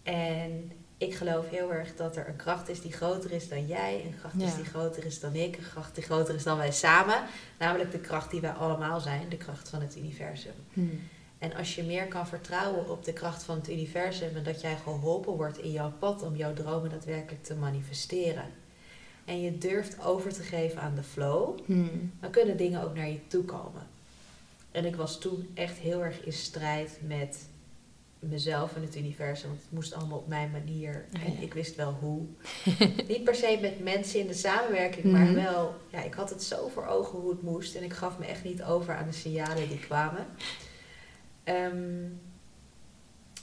En ik geloof heel erg dat er een kracht is die groter is dan jij, een kracht is die groter is dan ik, een kracht die groter is dan wij samen. Namelijk de kracht die wij allemaal zijn, de kracht van het universum. Mhm. En als je meer kan vertrouwen op de kracht van het universum en dat jij geholpen wordt in jouw pad om jouw dromen daadwerkelijk te manifesteren. En je durft over te geven aan de flow, Mhm. dan kunnen dingen ook naar je toe komen. En ik was toen echt heel erg in strijd met mezelf en het universum. Want het moest allemaal op mijn manier. Oh, En ik wist wel hoe. Niet per se met mensen in de samenwerking, maar Mhm. wel... Ja, ik had het zo voor ogen hoe het moest. En ik gaf me echt niet over aan de signalen die kwamen. Ehm,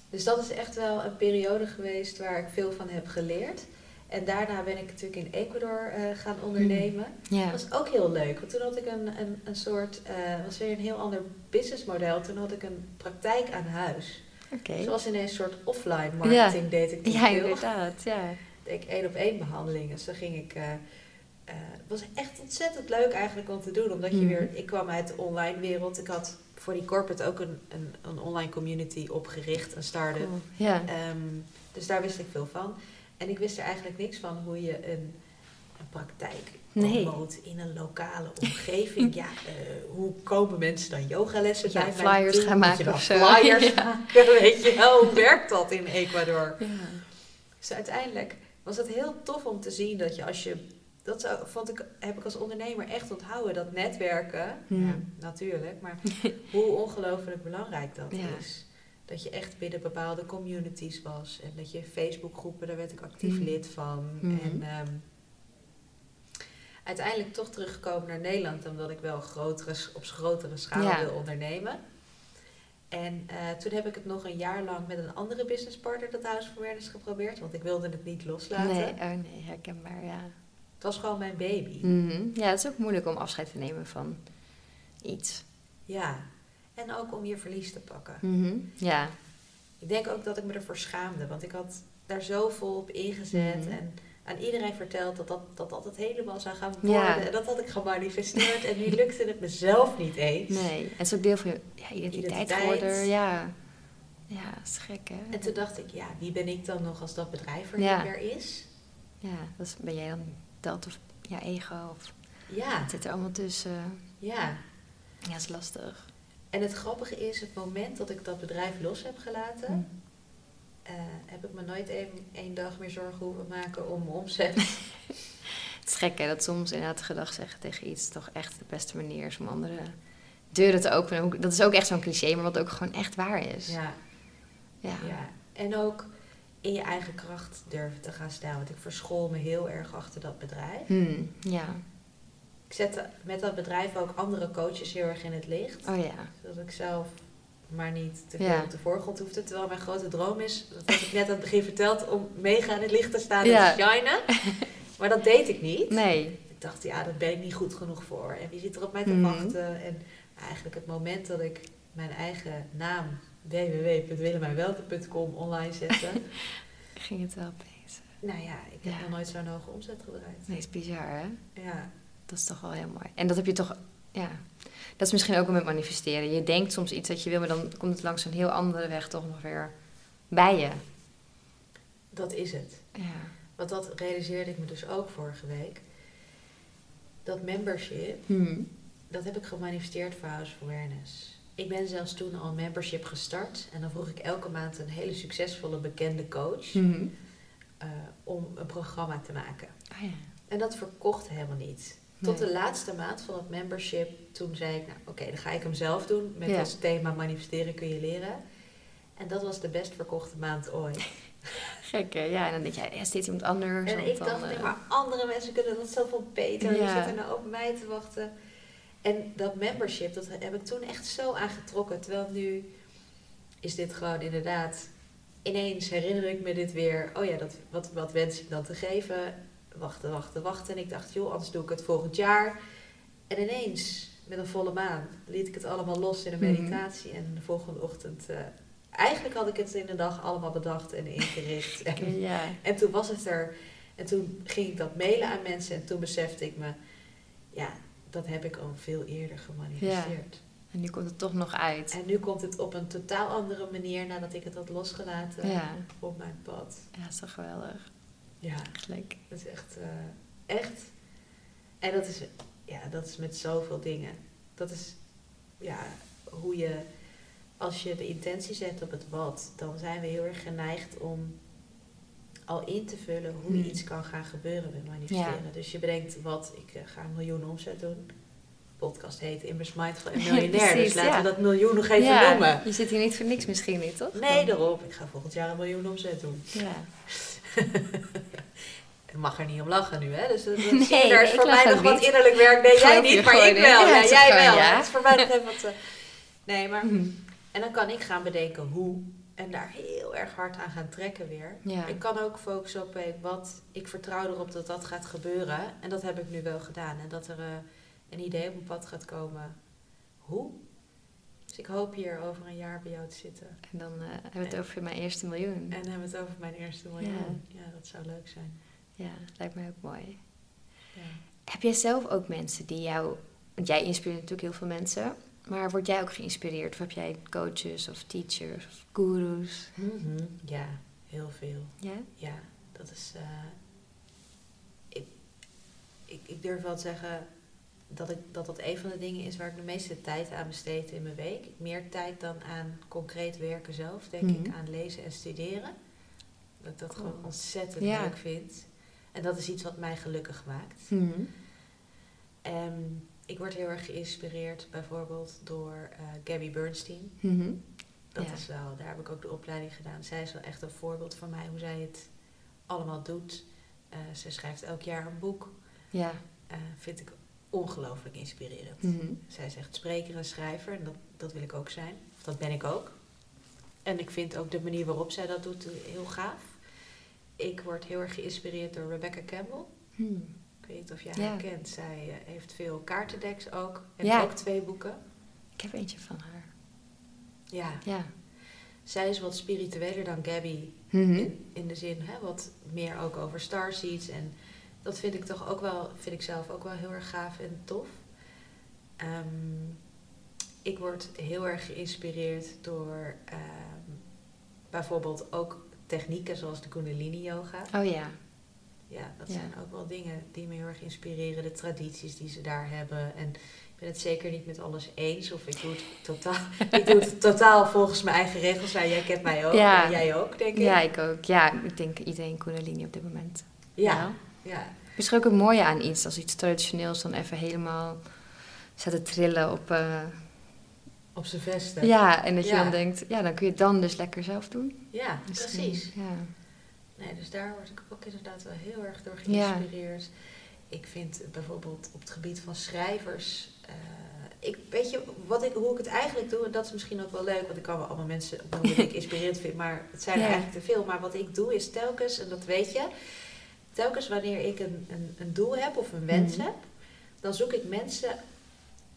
dus dat is echt wel een periode geweest waar ik veel van heb geleerd. En daarna ben ik natuurlijk in Ecuador eh, gaan ondernemen. Ja. Dat was ook heel leuk, want toen had ik een, een, een soort, eh was weer een heel ander businessmodel. Toen had ik een praktijk aan huis. Oké. Was ineens een soort offline marketing deed ik toen Ja, veel. inderdaad. Ja. Deed ik één op één behandelingen. Dus dan ging ik, eh, het was echt ontzettend leuk eigenlijk om te doen. Omdat je Mhm. weer, ik kwam uit de online wereld. Ik had voor die corporate ook een, een, een online community opgericht, een start-up. Cool. Ja. Ehm, dus daar wist ik veel van. En ik wist er eigenlijk niks van hoe je een, een praktijk Nee. promoot in een lokale omgeving. ja, eh, hoe komen mensen dan yogalessen Ja, bij mij flyers gaan maken of zo. flyers Ja. maken, weet je wel. Hoe werkt dat in Ecuador? Ja. Dus uiteindelijk was het heel tof om te zien dat je als je... Dat zou- vond ik, heb ik als ondernemer echt onthouden, dat netwerken, ja, natuurlijk, maar hoe ongelooflijk belangrijk dat is. Dat je echt binnen bepaalde communities was. En dat je Facebookgroepen, daar werd ik actief Mhm. lid van. Mhm. En ehm, uiteindelijk toch teruggekomen naar Nederland, omdat ik wel grotere, op grotere schaal Ja. wil ondernemen. En eh, toen heb ik het nog een jaar lang met een andere businesspartner, dat House of Awareness, geprobeerd. Want ik wilde het niet loslaten. Nee, oh nee, herkenbaar, ja. Het was gewoon mijn baby. Mhm. Ja, het is ook moeilijk om afscheid te nemen van iets. Ja. En ook om je verlies te pakken. Mhm. Ja. Ik denk ook dat ik me ervoor schaamde, want ik had daar zo vol op ingezet Mhm. en aan iedereen verteld dat dat, dat dat het helemaal zou gaan Ja. worden. En dat had ik gemanifesteerd en nu lukte het mezelf niet eens. Nee, en het is ook deel van je ja, identiteit, Identiteit. geworden. Ja. Ja, dat is gek, hè? En toen dacht ik, ja, wie ben ik dan nog als dat bedrijf er Ja. niet meer is? Ja, dat ben jij dan dat of ja, ego? Of, Ja, het zit er allemaal tussen. ja. Ja, dat is lastig. En het grappige is, het moment dat ik dat bedrijf los heb gelaten, Hm. eh, heb ik me nooit één, dag meer zorgen hoeven maken om mijn omzet. Het is gek, hè? Dat soms inderdaad gedag zeggen tegen iets toch echt de beste manier is om andere deuren te openen. Dat is ook echt zo'n cliché, maar wat ook gewoon echt waar is. ja, Ja. ja. En ook in je eigen kracht durven te gaan staan. Want ik verschool me heel erg achter dat bedrijf. Hm, ja. Ik zette met dat bedrijf ook andere coaches heel erg in het licht. Oh ja. Zodat ik zelf maar niet te veel Ja. op de voorgrond hoefde. Terwijl mijn grote droom is, dat had ik net aan het begin verteld, om mega in het licht te staan Ja. en te shinen. Maar dat deed ik niet. Nee. Ik dacht, ja, daar ben ik niet goed genoeg voor. En wie zit er op mij te Mhm. wachten? En eigenlijk het moment dat ik mijn eigen naam www.willemijnwelten.com online zette. Ging het wel opeens. nou ja, ik heb Ja. nog nooit zo'n hoge omzet gedraaid. Nee, is bizar, hè? Ja, Dat is toch wel heel mooi. En dat heb je toch, ja. Dat is misschien ook met manifesteren. Je denkt soms iets dat je wil, maar dan komt het langs een heel andere weg toch nog weer bij je. dat is het. Ja. Want dat realiseerde ik me dus ook vorige week. Dat membership, Hm. dat heb ik gemanifesteerd voor House of Awareness. Ik ben zelfs toen al membership gestart. En dan vroeg ik elke maand een hele succesvolle bekende coach Hm. eh, om een programma te maken. Oh ja. En dat verkocht helemaal niet. Tot Nee. de laatste maand van het membership, toen zei ik, nou oké, dan ga ik hem zelf doen. Met Ja. als thema manifesteren kun je leren. En dat was de best verkochte maand ooit. Gek, hè? Ja, en dan denk je, ja, steeds iemand anders. En ik dan, dacht, eh, nee, maar andere mensen kunnen dat zoveel beter. Ja. zitten nou op mij te wachten. En dat membership, dat heb ik toen echt zo aangetrokken. Terwijl nu is dit gewoon inderdaad... Ineens herinner ik me dit weer. Oh ja, dat, wat, wat wens ik dan te geven? Wachten, wachten, wachten. En ik dacht, joh, anders doe ik het volgend jaar. En ineens, met een volle maan, liet ik het allemaal los in een Mhm. meditatie. En de volgende ochtend... eh, eigenlijk had ik het in de dag allemaal bedacht en ingericht. En Ja. en toen was het er. En toen ging ik dat mailen aan mensen. En toen besefte ik me, ja, dat heb ik al veel eerder gemanifesteerd. En nu komt het toch nog uit. En nu komt het op een totaal andere manier nadat ik het had losgelaten Ja. op mijn pad. Ja, dat is toch geweldig. Ja, dat is echt, eh, echt. En dat is, ja, dat is met zoveel dingen. Dat is, ja, hoe je, als je de intentie zet op het wat, dan zijn we heel erg geneigd om al in te vullen hoe Hmm. iets kan gaan gebeuren met manifesteren. Dus je bedenkt wat, ik eh, ga een miljoen omzet doen. podcast heet Immers Mindful en Miljonair. dus laten ja. we dat miljoen nog even ja, noemen. je zit hier niet voor niks misschien niet, toch? Nee, daarom. Ik ga volgend jaar een miljoen omzet doen. Ja. Ik mag er niet om lachen nu, hè? Dus dat, dat Nee, daar is voor mij nog wat niet. innerlijk werk. Nee, jij niet, maar ik wel. Ja, jij gewoon, wel. ja. Het is voor mij nog even wat... eh, Nee, maar... Mhm. En dan kan ik gaan bedenken hoe. En daar heel erg hard aan gaan trekken weer. Ja. Ik kan ook focussen op wat. Ik vertrouw erop dat dat gaat gebeuren. En dat heb ik nu wel gedaan. En dat er eh, een idee op mijn pad gaat komen. Hoe? Dus ik hoop hier over een jaar bij jou te zitten. En dan eh, hebben we het over mijn eerste miljoen. En hebben we het over mijn eerste miljoen. Ja, dat zou leuk zijn. Ja, lijkt mij ook mooi. Ja. Heb jij zelf ook mensen die jou... Want jij inspireert natuurlijk heel veel mensen. Maar word jij ook geïnspireerd? Of heb jij coaches of teachers of gurus? Mhm, Ja, heel veel. Ja? Ja, dat is. eh, ik, ik, ik durf wel te zeggen dat, ik, dat dat een van de dingen is waar ik de meeste tijd aan besteed in mijn week. Meer tijd dan aan concreet werken zelf, denk Mhm. ik, aan lezen en studeren. Dat ik dat gewoon Oh. ontzettend Ja. leuk vind. En dat is iets wat mij gelukkig maakt. Mhm. En ik word heel erg geïnspireerd bijvoorbeeld door eh, Gabby Bernstein. Mhm. Dat Ja. is wel, daar heb ik ook de opleiding gedaan. Zij is wel echt een voorbeeld van mij hoe zij het allemaal doet. Eh ze schrijft elk jaar een boek. Ja. Eh, vind ik ongelooflijk inspirerend. Mhm. Zij is echt spreker en schrijver en dat, dat wil ik ook zijn. Dat ben ik ook. En ik vind ook de manier waarop zij dat doet eh, heel gaaf. Ik word heel erg geïnspireerd door Rebecca Campbell. Mhm. Ik weet niet of jij Ja. haar kent. Zij eh, heeft veel kaartendeks ook. En Ja. ook twee boeken. Ik heb eentje van haar. Ja, Ja. zij is wat spiritueler dan Gabby. Mhm. In, in de zin, hè, wat meer ook over starseeds. En dat vind ik toch ook wel, vind ik zelf ook wel heel erg gaaf en tof. Ehm, ik word heel erg geïnspireerd door ehm, bijvoorbeeld ook technieken zoals de Kundalini Yoga. Oh ja. Ja, dat Ja. zijn ook wel dingen die me heel erg inspireren. De tradities die ze daar hebben. En ik ben het zeker niet met alles eens. Of ik doe het totaal, ik doe het totaal volgens mijn eigen regels. Nou, jij kent mij ook. Ja. En jij ook, denk ik. Ja, ik ook. Ja, ik denk iedereen Kundalini op dit moment. Ja, ja. Misschien ook het mooie aan iets, als iets traditioneels dan even helemaal te trillen op... eh, Op zijn vesten. ja, en dat je dan denkt, ja, dan kun je het dan dus lekker zelf doen. Ja, precies. Ja. Nee, dus daar word ik ook inderdaad wel heel erg door Ja. geïnspireerd. Ik vind bijvoorbeeld op het gebied van schrijvers. eh, ik, weet je, wat ik, hoe ik het eigenlijk doe, en dat is misschien ook wel leuk, want ik kan wel allemaal mensen noemen die ik inspirerend vind, maar het zijn er eigenlijk te veel. Maar wat ik doe is telkens, en dat weet je, telkens wanneer ik een, een, een doel heb of een wens Mhm. heb, dan zoek ik mensen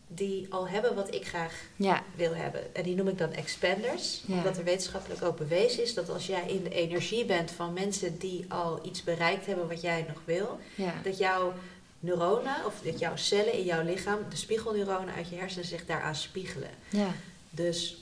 die al hebben wat ik graag Ja, wil hebben. En die noem ik dan expanders. Ja. Omdat er wetenschappelijk ook bewezen is dat als jij in de energie bent van mensen die al iets bereikt hebben wat jij nog wil, ja. dat jouw neuronen of dat jouw cellen in jouw lichaam, de spiegelneuronen uit je hersenen zich daaraan spiegelen. ja. Dus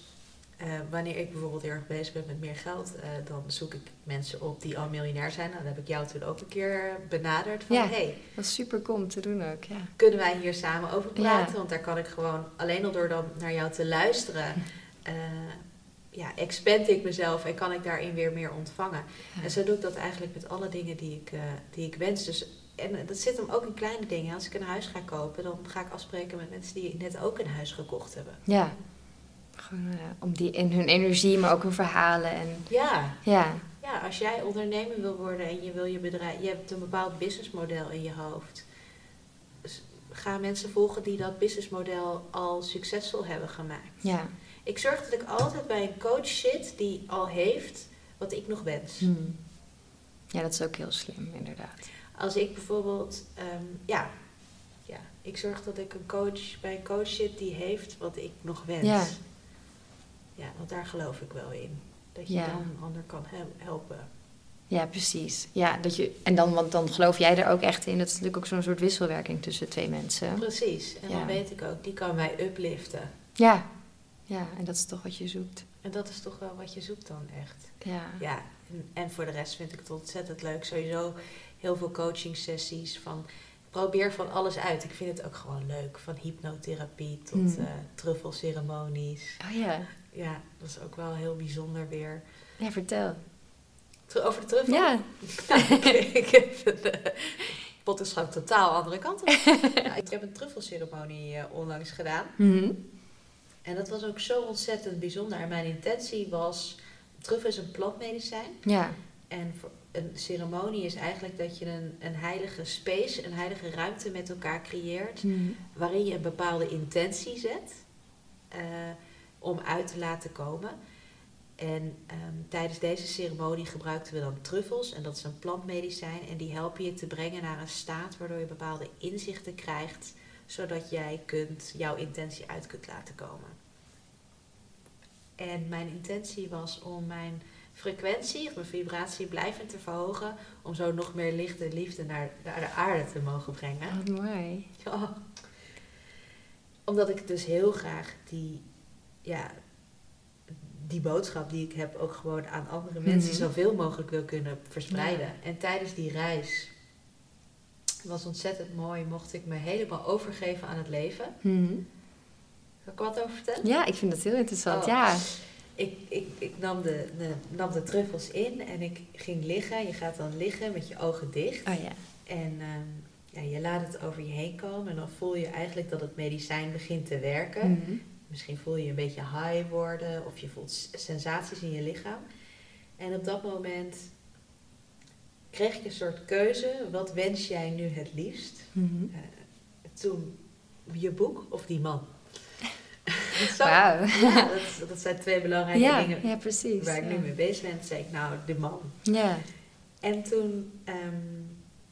eh, wanneer ik bijvoorbeeld heel erg bezig ben met meer geld, eh, dan zoek ik mensen op die al miljonair zijn. Nou, dan heb ik jou toen ook een keer benaderd van Ja. hey, Dat is super cool om te doen ook, ja. kunnen wij hier samen over praten? Ja. Want daar kan ik gewoon, alleen al door dan naar jou te luisteren, eh ja, expand ik mezelf en kan ik daarin weer meer ontvangen. Ja. En zo doe ik dat eigenlijk met alle dingen die ik, die ik wens. Dus, en dat zit hem ook in kleine dingen. Als ik een huis ga kopen, dan ga ik afspreken met mensen die net ook een huis gekocht hebben. Ja. Gewoon eh, om die in hun energie, maar ook hun verhalen en... Ja, Ja, ja, als jij ondernemer wil worden en je wil je bedrijf, je hebt een bepaald businessmodel in je hoofd. Dus ga mensen volgen die dat businessmodel al succesvol hebben gemaakt. ja. Ik zorg dat ik altijd bij een coach zit die al heeft wat ik nog wens. Hm. Ja, dat is ook heel slim, inderdaad. Als ik bijvoorbeeld, ehm, ja, ja, ik zorg dat ik een coach bij een coach zit die heeft wat ik nog wens. Ja. Ja, want daar geloof ik wel in. Dat je Ja. dan een ander kan hel- helpen. Ja, precies. Ja, dat je, en dan, want dan geloof jij er ook echt in. Dat is natuurlijk ook zo'n soort wisselwerking tussen twee mensen. Precies. En Ja. dan weet ik ook, die kan mij upliften. Ja. Ja, en dat is toch wat je zoekt. En dat is toch wel wat je zoekt dan echt. Ja. Ja, en, en voor de rest vind ik het ontzettend leuk. Sowieso heel veel coaching sessies van probeer van alles uit. Ik vind het ook gewoon leuk. Van hypnotherapie tot Hmm. eh, truffelceremonies. Oh ja. Ja, dat is ook wel heel bijzonder weer. Ja, vertel. Over de truffel? Ja. Nou, ik, heb een, eh, is gewoon totaal andere kant op. ja, ik heb een truffelceremonie uh, onlangs gedaan. Mhm. En dat was ook zo ontzettend bijzonder. En mijn intentie was... Truffel is een plantmedicijn. Ja. En voor een ceremonie is eigenlijk dat je een, een heilige space, een heilige ruimte met elkaar creëert. Mhm. Waarin je een bepaalde intentie zet. eh, om uit te laten komen. En ehm, tijdens deze ceremonie gebruikten we dan truffels. En dat is een plantmedicijn. En die helpen je te brengen naar een staat waardoor je bepaalde inzichten krijgt. Zodat jij kunt, jouw intentie uit kunt laten komen. En mijn intentie was om mijn frequentie, of mijn vibratie blijvend te verhogen. Om zo nog meer licht en liefde naar, naar de aarde te mogen brengen. Wat mooi. Ja. Omdat ik dus heel graag die, ja, die boodschap die ik heb ook gewoon aan andere mensen Mhm. zoveel mogelijk wil kunnen verspreiden. Ja. En tijdens die reis was ontzettend mooi, mocht ik me helemaal overgeven aan het leven. Mhm. Zal ik wat over vertellen? Ja, ik vind dat heel interessant. Oh. Ja. Ik, ik, ik nam, de, de, nam de truffels in en ik ging liggen. Je gaat dan liggen met je ogen dicht. Oh ja. En ehm, ja, je laat het over je heen komen en dan voel je eigenlijk dat het medicijn begint te werken. Mhm. Misschien voel je je een beetje high worden of je voelt sensaties in je lichaam. En op dat moment kreeg ik een soort keuze. Wat wens jij nu het liefst? Mhm. Eh, toen je boek of die man? Wauw. ja, dat, dat zijn twee belangrijke Ja, dingen ja, precies. waar ik nu mee bezig ben. Toen zei ik, nou, de man. Ja. En toen, ehm,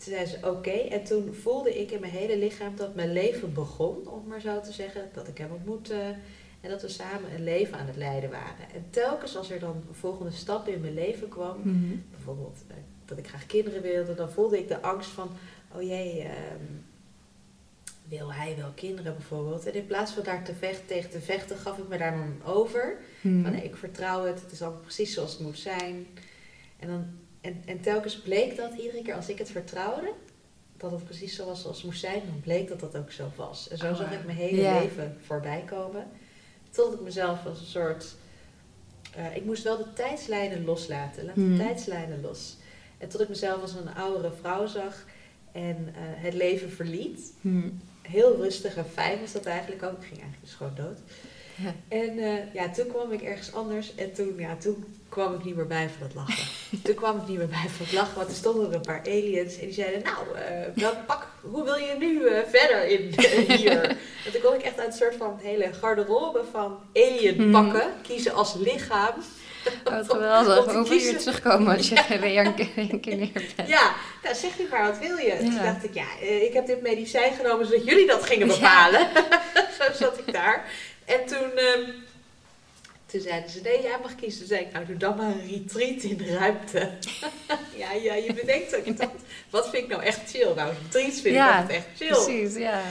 toen zei ze oké. En toen voelde ik in mijn hele lichaam dat mijn leven begon, om maar zo te zeggen. Dat ik hem ontmoette en dat we samen een leven aan het leiden waren. En telkens als er dan een volgende stap in mijn leven kwam, Mhm. bijvoorbeeld eh, dat ik graag kinderen wilde, dan voelde ik de angst van, oh jee, ehm, wil hij wel kinderen bijvoorbeeld? En in plaats van daar te vechten, tegen te vechten, gaf ik me daar dan over. Mhm. Van nee, ik vertrouw het, het is allemaal precies zoals het moet zijn. En, dan, en, en telkens bleek dat iedere keer als ik het vertrouwde, dat het precies zo was zoals het moest zijn, dan bleek dat dat ook zo was. En zo Oh, zag ik mijn hele leven voorbij komen. Tot ik mezelf als een soort. eh, ik moest wel de tijdslijnen loslaten. Laat de Mhm. tijdslijnen los. En tot ik mezelf als een oudere vrouw zag en eh, het leven verliet. Mhm. Heel rustig en fijn was dat eigenlijk ook. Ik ging eigenlijk dus gewoon dood. Ja. En eh, ja, toen kwam ik ergens anders en toen, ja, toen kwam ik niet meer bij van het lachen. toen kwam ik niet meer bij van het lachen, want er stonden er een paar aliens en die zeiden, nou, eh, welk pak, hoe wil je nu eh, verder in hier? En toen kon ik echt uit een soort van hele garderobe van alien pakken kiezen als lichaam. Oh, wat Om geweldig. te Hoe wil je kiezen. terugkomen als je gereïncarneerd bent? Ja, nou zeg nu maar, wat wil je? Toen Ja. dacht ik, ja, eh, ik heb dit medicijn genomen zodat jullie dat gingen Ja. bepalen. Zo zat ik daar. En toen, ehm, toen zeiden ze, nee, jij mag kiezen. Toen zei ik, nou, doe dan maar een retreat in de ruimte. ja, ja, je bedenkt ook. Dacht, wat vind ik nou echt chill? Nou, retreats vind Ja, ik echt chill. Precies, ja.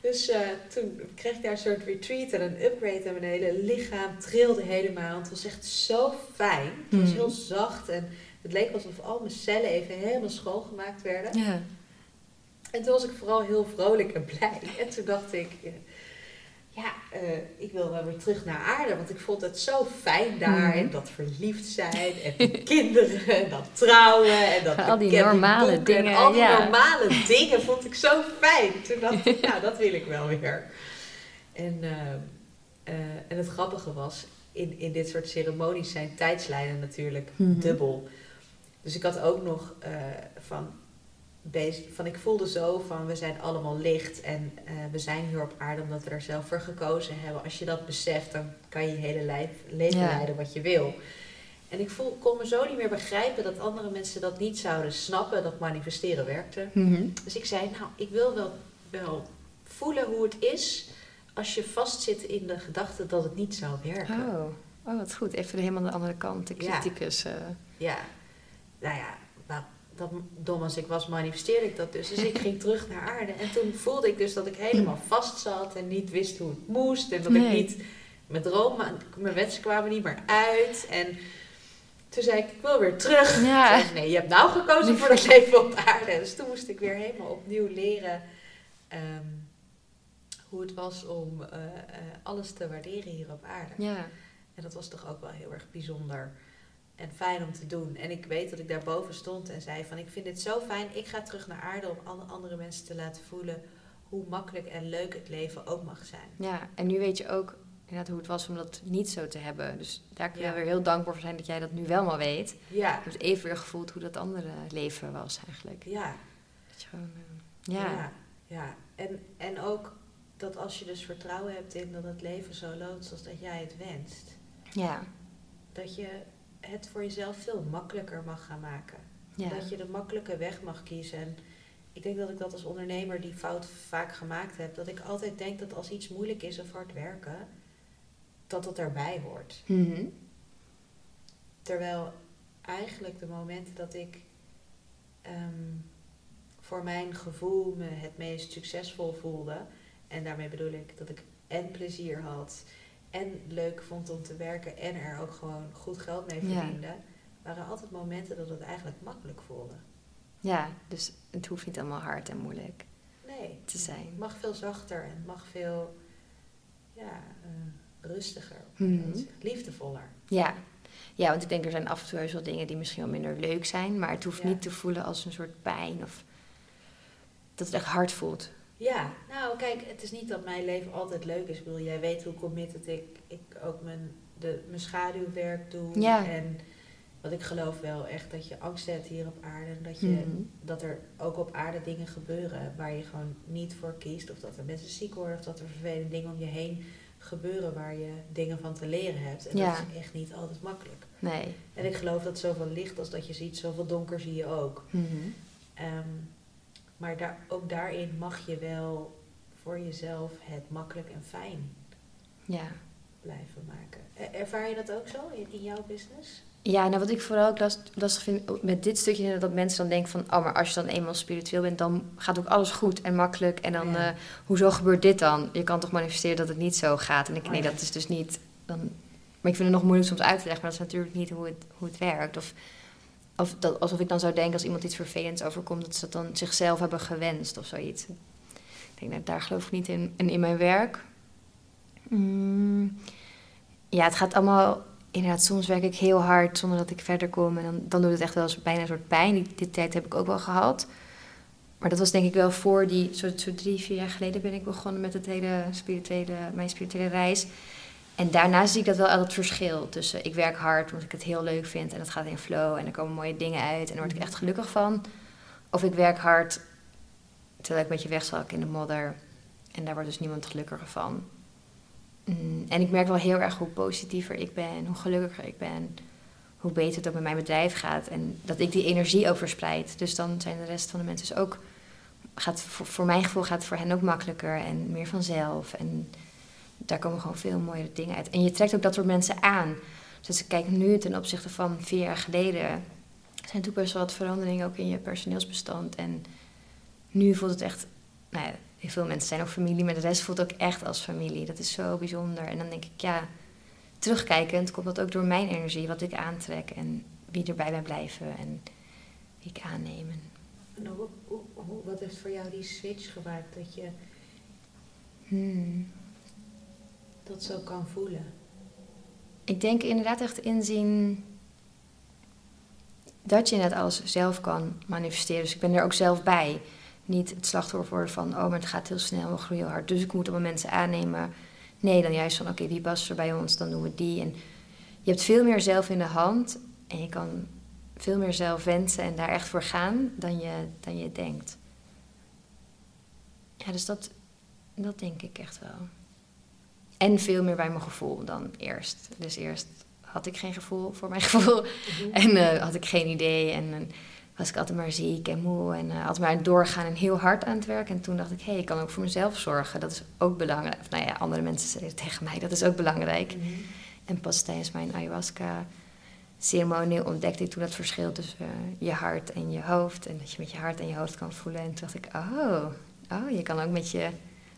Dus eh, toen kreeg ik daar een soort retreat en een upgrade en mijn hele lichaam trilde helemaal. Het was echt zo fijn. Het was Hmm. heel zacht en het leek alsof al mijn cellen even helemaal schoongemaakt werden. Ja. En toen was ik vooral heel vrolijk en blij. En toen dacht ik, eh, ja, eh, ik wil wel weer terug naar aarde. Want ik vond het zo fijn daar. Mhm. En dat verliefd zijn. En kinderen. En dat trouwen. En dat Al die normale boeken, dingen, En al die ja. normale dingen vond ik zo fijn. Toen dacht ik, nou, dat wil ik wel weer. En, eh, eh, en het grappige was, in, in dit soort ceremonies zijn tijdslijnen natuurlijk Mhm. dubbel. Dus ik had ook nog van, bezig, van, ik voelde zo van, we zijn allemaal licht en eh, we zijn hier op aarde omdat we er zelf voor gekozen hebben. Als je dat beseft, dan kan je je hele lijf, leven Ja. leiden wat je wil. En ik voel, kon me zo niet meer begrijpen dat andere mensen dat niet zouden snappen, dat manifesteren werkte. Mhm. Dus ik zei, nou, ik wil wel, wel voelen hoe het is als je vastzit in de gedachte dat het niet zou werken. Oh. oh, wat goed. Even helemaal de andere kant, de Ja. criticus. eh. Ja, nou ja, nou, dat, dom als ik was, manifesteerde ik dat dus. Dus ik ging terug naar aarde. En toen voelde ik dus dat ik helemaal vast zat en niet wist hoe het moest. En dat ik niet, mijn dromen, mijn wensen kwamen niet meer uit. En toen zei ik, ik wil weer terug. Ja. Zei nee, je hebt nou gekozen voor het leven op aarde. Dus toen moest ik weer helemaal opnieuw leren ehm, hoe het was om eh, eh, alles te waarderen hier op aarde. Ja. En dat was toch ook wel heel erg bijzonder. En fijn om te doen. En ik weet dat ik daarboven stond en zei van ik vind het zo fijn, ik ga terug naar aarde om alle andere mensen te laten voelen hoe makkelijk en leuk het leven ook mag zijn. Ja, en nu weet je ook inderdaad hoe het was om dat niet zo te hebben. Dus daar kun je Ja. weer heel dankbaar voor zijn dat jij dat nu wel maar weet. Ja, Je hebt even weer gevoeld hoe dat andere leven was eigenlijk. ja, Dat je gewoon, eh, ja. ja. ja. En, en ook dat als je dus vertrouwen hebt in dat het leven zo loopt zoals dat jij het wenst, Ja. dat je het voor jezelf veel makkelijker mag gaan maken. Ja. Dat je de makkelijke weg mag kiezen. En ik denk dat ik dat als ondernemer die fout vaak gemaakt heb. Dat ik altijd denk dat als iets moeilijk is of hard werken, dat het erbij hoort. Mhm. Terwijl eigenlijk de momenten dat ik ehm, voor mijn gevoel me het meest succesvol voelde. En daarmee bedoel ik dat ik en plezier had. En leuk vond om te werken. En er ook gewoon goed geld mee Ja. verdiende. Waren altijd momenten dat het eigenlijk makkelijk voelde. ja, dus het hoeft niet allemaal hard en moeilijk Nee, te zijn. het mag veel zachter en het mag veel ja, eh, rustiger. Mhm. Liefdevoller. Ja. ja, want ik denk er zijn af en toe wel dingen die misschien wel minder leuk zijn. Maar het hoeft Ja. niet te voelen als een soort pijn of dat het echt hard voelt. Ja, nou kijk, het is niet dat mijn leven altijd leuk is. Ik bedoel, jij weet hoe committed ik, ik ook mijn, de, mijn schaduwwerk doe. Ja. En wat ik geloof wel echt dat je angst hebt hier op aarde. En dat, je, Mhm. dat er ook op aarde dingen gebeuren waar je gewoon niet voor kiest. Of dat er mensen ziek worden. Of dat er vervelende dingen om je heen gebeuren waar je dingen van te leren hebt. En Ja. dat is echt niet altijd makkelijk. Nee. En ik geloof dat zoveel licht als dat je ziet, zoveel donker zie je ook. Ehm, maar daar, ook daarin mag je wel voor jezelf het makkelijk en fijn Ja. blijven maken. Er- Ervaar je dat ook zo in, in jouw business? Ja, nou wat ik vooral ook last- lastig vind met dit stukje, dat mensen dan denken van, oh, maar als je dan eenmaal spiritueel bent, dan gaat ook alles goed en makkelijk. En dan, Ja. eh, hoezo gebeurt dit dan? Je kan toch manifesteren dat het niet zo gaat? En ik, Oh, nee, ja. dat is dus niet, dan, maar ik vind het nog moeilijk soms uit te leggen, maar dat is natuurlijk niet hoe het, hoe het werkt. Of, of dat, alsof ik dan zou denken als iemand iets vervelends overkomt, dat ze dat dan zichzelf hebben gewenst of zoiets. Ik denk, daar geloof ik niet in. En in mijn werk, mm, ja, het gaat allemaal inderdaad, soms werk ik heel hard zonder dat ik verder kom. En dan, dan doet het echt wel bijna een soort pijn. Die, die tijd heb ik ook wel gehad. Maar dat was denk ik wel voor die, zo, zo drie, vier jaar geleden ben ik begonnen met het hele spirituele, mijn spirituele reis. En daarna zie ik dat wel al het verschil tussen ik werk hard omdat ik het heel leuk vind en het gaat in flow en er komen mooie dingen uit en daar word ik echt gelukkig van. Of ik werk hard terwijl ik met je wegzak in de modder en daar wordt dus niemand gelukkiger van. Mm, En ik merk wel heel erg hoe positiever ik ben, hoe gelukkiger ik ben, hoe beter het ook met mijn bedrijf gaat. En dat ik die energie ook verspreid. Dus dan zijn de rest van de mensen dus ook, gaat, voor, voor mijn gevoel gaat het voor hen ook makkelijker en meer vanzelf. En daar komen gewoon veel mooiere dingen uit. En je trekt ook dat soort mensen aan. Dus als ik kijk nu ten opzichte van vier jaar geleden, zijn natuurlijk best wel wat veranderingen ook in je personeelsbestand. En nu voelt het echt, nou ja, heel veel mensen zijn ook familie, maar de rest voelt ook echt als familie. Dat is zo bijzonder. En dan denk ik, ja, terugkijkend komt dat ook door mijn energie, wat ik aantrek en wie er bij mij blijven en wie ik aanneem. En, Nou, wat heeft voor jou die switch gemaakt dat je hmm. Dat zo kan voelen? Ik denk inderdaad echt inzien dat je net alles zelf kan manifesteren. Dus ik ben er ook zelf bij. Niet het slachtoffer worden van, oh, maar het gaat heel snel, we groeien heel hard. Dus ik moet allemaal mensen aannemen. Nee, dan juist van, oké, wie past er bij ons, dan doen we die. En je hebt veel meer zelf in de hand. En je kan veel meer zelf wensen en daar echt voor gaan dan je, dan je denkt. Ja, dus dat, dat denk ik echt wel. En veel meer bij mijn gevoel dan eerst. Dus eerst had ik geen gevoel voor mijn gevoel. En eh, had ik geen idee. En was ik altijd maar ziek en moe. En eh, altijd maar doorgaan en heel hard aan het werk. En toen dacht ik, hé, hey, ik kan ook voor mezelf zorgen. Dat is ook belangrijk. Of nou ja, andere mensen zeiden tegen mij, dat is ook belangrijk. Mhm. En pas tijdens mijn ayahuasca-ceremonie ontdekte ik toen dat verschil tussen eh, je hart en je hoofd. En dat je met je hart en je hoofd kan voelen. En toen dacht ik, oh, oh je kan ook met je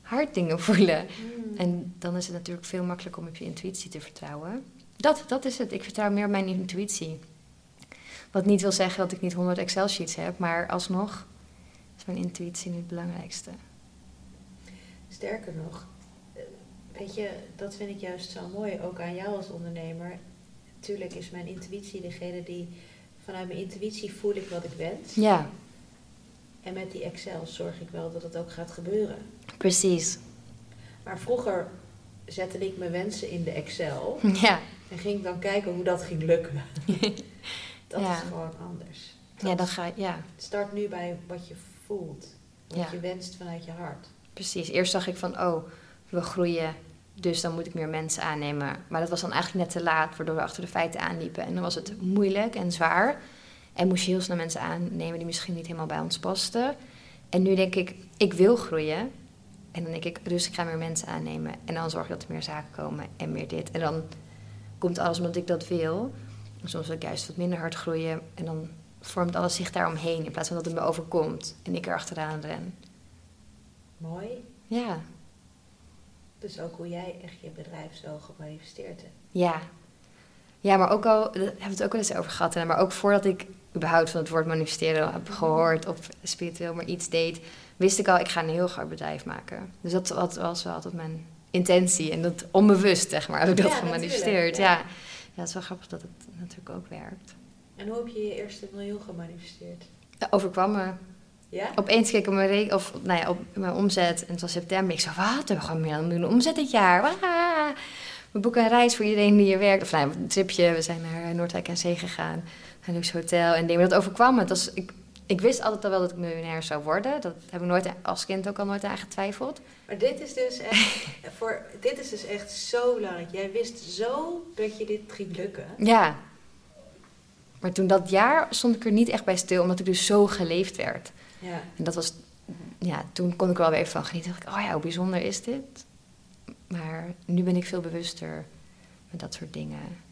hart dingen voelen. Mhm. En dan is het natuurlijk veel makkelijker om op je intuïtie te vertrouwen. Dat, dat is het. Ik vertrouw meer op mijn intuïtie. Wat niet wil zeggen dat ik niet 100 Excel-sheets heb, maar alsnog is mijn intuïtie nu het belangrijkste. Sterker nog, weet je, dat vind ik juist zo mooi, ook aan jou als ondernemer. natuurlijk is mijn intuïtie degene die... Vanuit mijn intuïtie voel ik wat ik wens. Ja, En met die Excel zorg ik wel dat het ook gaat gebeuren. precies. Maar vroeger zette ik mijn wensen in de Excel. Ja, En ging ik dan kijken hoe dat ging lukken. dat Ja. is gewoon anders. ja dan ga je, ja, Start nu bij wat je voelt. Wat Ja. je wenst vanuit je hart. precies. Eerst zag ik van, oh, we groeien, dus dan moet ik meer mensen aannemen. Maar dat was dan eigenlijk net te laat, waardoor we achter de feiten aanliepen. En dan was het moeilijk en zwaar. En moest je heel snel mensen aannemen die misschien niet helemaal bij ons pasten. En nu denk ik, ik wil groeien. En dan denk ik, dus ik ga meer mensen aannemen. En dan zorg ik dat er meer zaken komen en meer dit. En dan komt alles omdat ik dat wil. En soms wil ik juist wat minder hard groeien. En dan vormt alles zich daaromheen in plaats van dat het me overkomt. En ik er achteraan ren. Mooi. Ja, Dus ook hoe jij echt je bedrijf zo gemanifesteerd hebt. ja. Ja, maar ook al, daar hebben we het ook wel eens over gehad. Maar ook voordat ik überhaupt van het woord manifesteren heb gehoord of spiritueel maar iets deed, wist ik al, ik ga een heel groot bedrijf maken. Dus dat was was wel altijd mijn intentie. En dat onbewust, zeg maar, heb ik dat Ja, gemanifesteerd. Ja. ja. ja, het is wel grappig dat het natuurlijk ook werkt. En hoe heb je je eerste miljoen gemanifesteerd? Dat overkwam me. Ja? Opeens keek ik op mijn, re- of, nou ja, op mijn omzet en het was september. Ik zei, wat? We gewoon meer dan een miljoen omzet dit jaar. We boeken een reis voor iedereen die hier werkt. Of nou, een tripje. We zijn naar Noordwijk en Zee gegaan. Een luxe hotel en dingen. Maar dat overkwam me. Het was, ik, ik wist altijd al wel dat ik miljonair zou worden. Dat heb ik nooit, als kind ook al nooit aan getwijfeld. Maar dit is dus echt, voor, dit is dus echt zo belangrijk. Jij wist zo dat je dit ging lukken. Ja. Maar toen dat jaar stond ik er niet echt bij stil. Omdat ik dus zo geleefd werd. Ja. En dat was, ja, toen kon ik er wel weer even van genieten. Dacht ik, oh ja, hoe bijzonder is dit? Maar nu ben ik veel bewuster met dat soort dingen.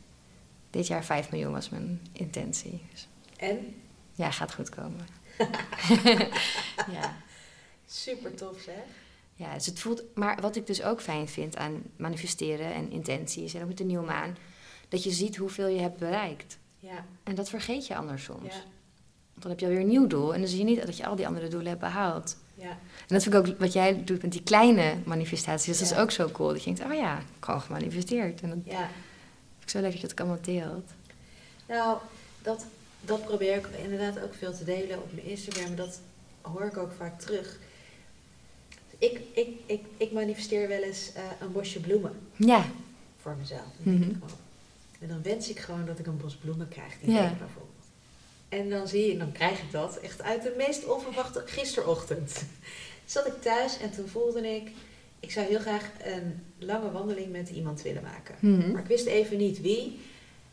Dit jaar 5 miljoen was mijn intentie. Dus En? ja, gaat goed komen. ja. Super tof zeg. ja, dus het voelt. Maar wat ik dus ook fijn vind aan manifesteren en intenties, en ook met de nieuwe maan, dat je ziet hoeveel je hebt bereikt. Ja. En dat vergeet je anders soms. Ja. Want dan heb je alweer een nieuw doel en dan zie je niet dat je al die andere doelen hebt behaald. Ja. En dat vind ik ook wat jij doet met die kleine manifestaties. Dus dat is ook zo cool. Dat je denkt, oh ja, gewoon gemanifesteerd. En dat Ja. Ik zo leuk dat je het allemaal deelt. Nou, dat, dat probeer ik inderdaad ook veel te delen op mijn Instagram. Dat hoor ik ook vaak terug. Ik, ik, ik, ik manifesteer wel eens eh, een bosje bloemen Ja, voor mezelf. Dan denk ik gewoon- En dan wens ik gewoon dat ik een bos bloemen krijg die Ja. bijvoorbeeld. En dan zie je, dan krijg ik dat echt uit de meest onverwachte gisterochtend. Zat ik thuis en toen voelde ik, ik zou heel graag een lange wandeling met iemand willen maken. Mhm. Maar ik wist even niet wie.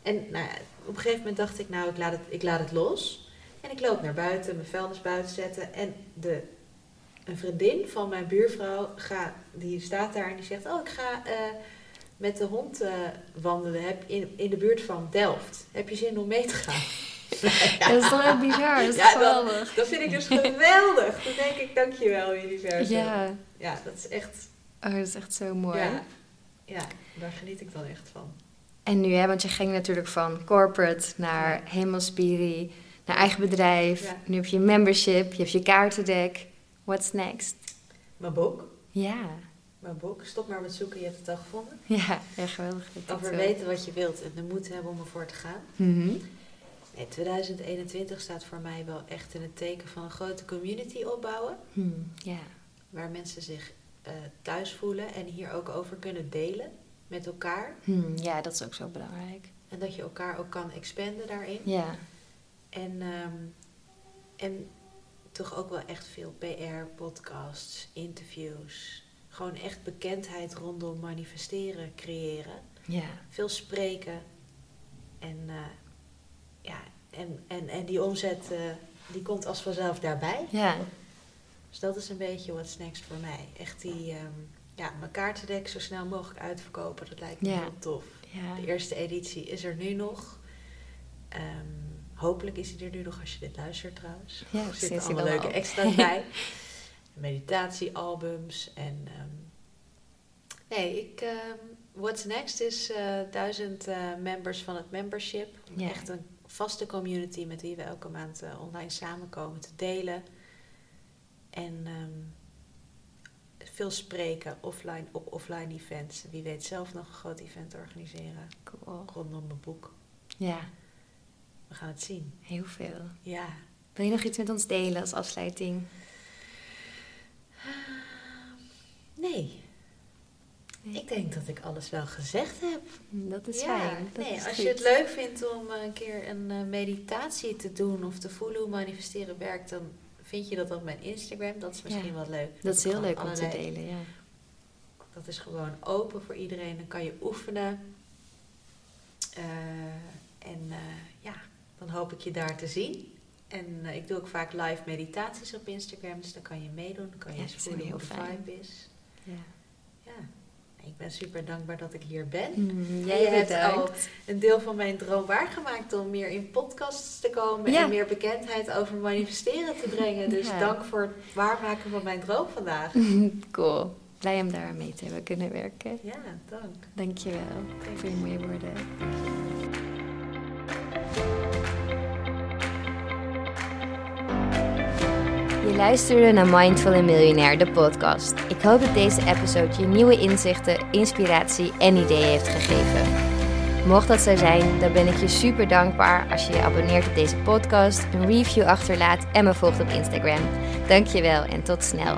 En nou, op een gegeven moment dacht ik, nou, ik laat, het, ik laat het los. En ik loop naar buiten, mijn vuilnis buiten zetten. En de, een vriendin van mijn buurvrouw, ga, die staat daar en die zegt... Oh, ik ga eh, met de hond eh, wandelen heb, in, in de buurt van Delft. Heb je zin om mee te gaan? Ja, dat is toch echt bizar. Dat is Ja, geweldig. Dat vind ik dus geweldig. Dan denk ik, dankjewel universum. Ja. ja, dat is echt... Oh, dat is echt zo mooi. Ja, ja, daar geniet ik dan echt van. En nu, hè, want je ging natuurlijk van corporate naar hemelspirie, naar eigen bedrijf. Ja. Nu heb je membership, je hebt je kaartendek. What's next? Mijn boek, Ja, mijn boek. Stop maar met zoeken, je hebt het al gevonden. ja, ja geweldig. Over weten wat je wilt en de moed hebben om ervoor te gaan. Mhm. Nee, 2021 staat voor mij wel echt in het teken van een grote community opbouwen. Ja, Waar mensen zich eh, thuis voelen en hier ook over kunnen delen met elkaar. Hmm, ja, dat is ook zo belangrijk. En dat je elkaar ook kan expanden daarin. Ja, En, ehm, en toch ook wel echt veel PR, podcasts, interviews. Gewoon echt bekendheid rondom manifesteren, creëren. ja, Veel spreken. En, eh, ja, en, en, en die omzet eh, die komt als vanzelf daarbij. ja. Dus dat is een beetje what's next voor mij. Echt die, ehm, ja, mijn kaartendek zo snel mogelijk uitverkopen. Dat lijkt me Ja. heel tof. ja. De eerste editie is er nu nog. Ehm, hopelijk is die er nu nog als je dit luistert trouwens. Ja, er zitten allemaal leuke al. extra's bij. Meditatiealbums en... ehm, nee, ik... what's next is eh, duizend eh, members van het membership. Ja. Echt een vaste community met wie we elke maand eh, online samenkomen te delen. En ehm, veel spreken offline, op offline events. Wie weet zelf nog een groot event organiseren Cool. rondom mijn boek. Ja, We gaan het zien. heel veel. Ja. Wil je nog iets met ons delen als afsluiting? Nee. Nee. Ik denk dat ik alles wel gezegd heb. Dat is Ja, fijn. Dat nee, is als goed. je het leuk vindt om eh, een keer een eh, meditatie te doen of te voelen hoe manifesteren werkt, dan vind je dat op mijn Instagram. Dat is misschien Ja. wel leuk. Dat is heel leuk om te delen, ja. Dat is gewoon open voor iedereen. Dan kan je oefenen. Eh, en eh, ja, dan hoop ik je daar te zien. En eh, ik doe ook vaak live meditaties op Instagram. Dus dan kan je meedoen. Dan kan je Ja, eens voelen heel hoe de fijn. vibe is. Ja. Ik ben super dankbaar dat ik hier ben. Mm, Jij hebt al een deel van mijn droom waargemaakt om meer in podcasts te komen Ja. en meer bekendheid over manifesteren te brengen. Dus Ja. dank voor het waarmaken van mijn droom vandaag. cool. Blij om daar mee te hebben kunnen werken. Ja, dank. Dankjewel voor je mooie woorden. Je luisterde naar Mindful and Millionaire, de podcast. Ik hoop dat deze episode je nieuwe inzichten, inspiratie en ideeën heeft gegeven. Mocht dat zo zijn, dan ben ik je super dankbaar als je je abonneert op deze podcast, een review achterlaat en me volgt op Instagram. Dankjewel en tot snel.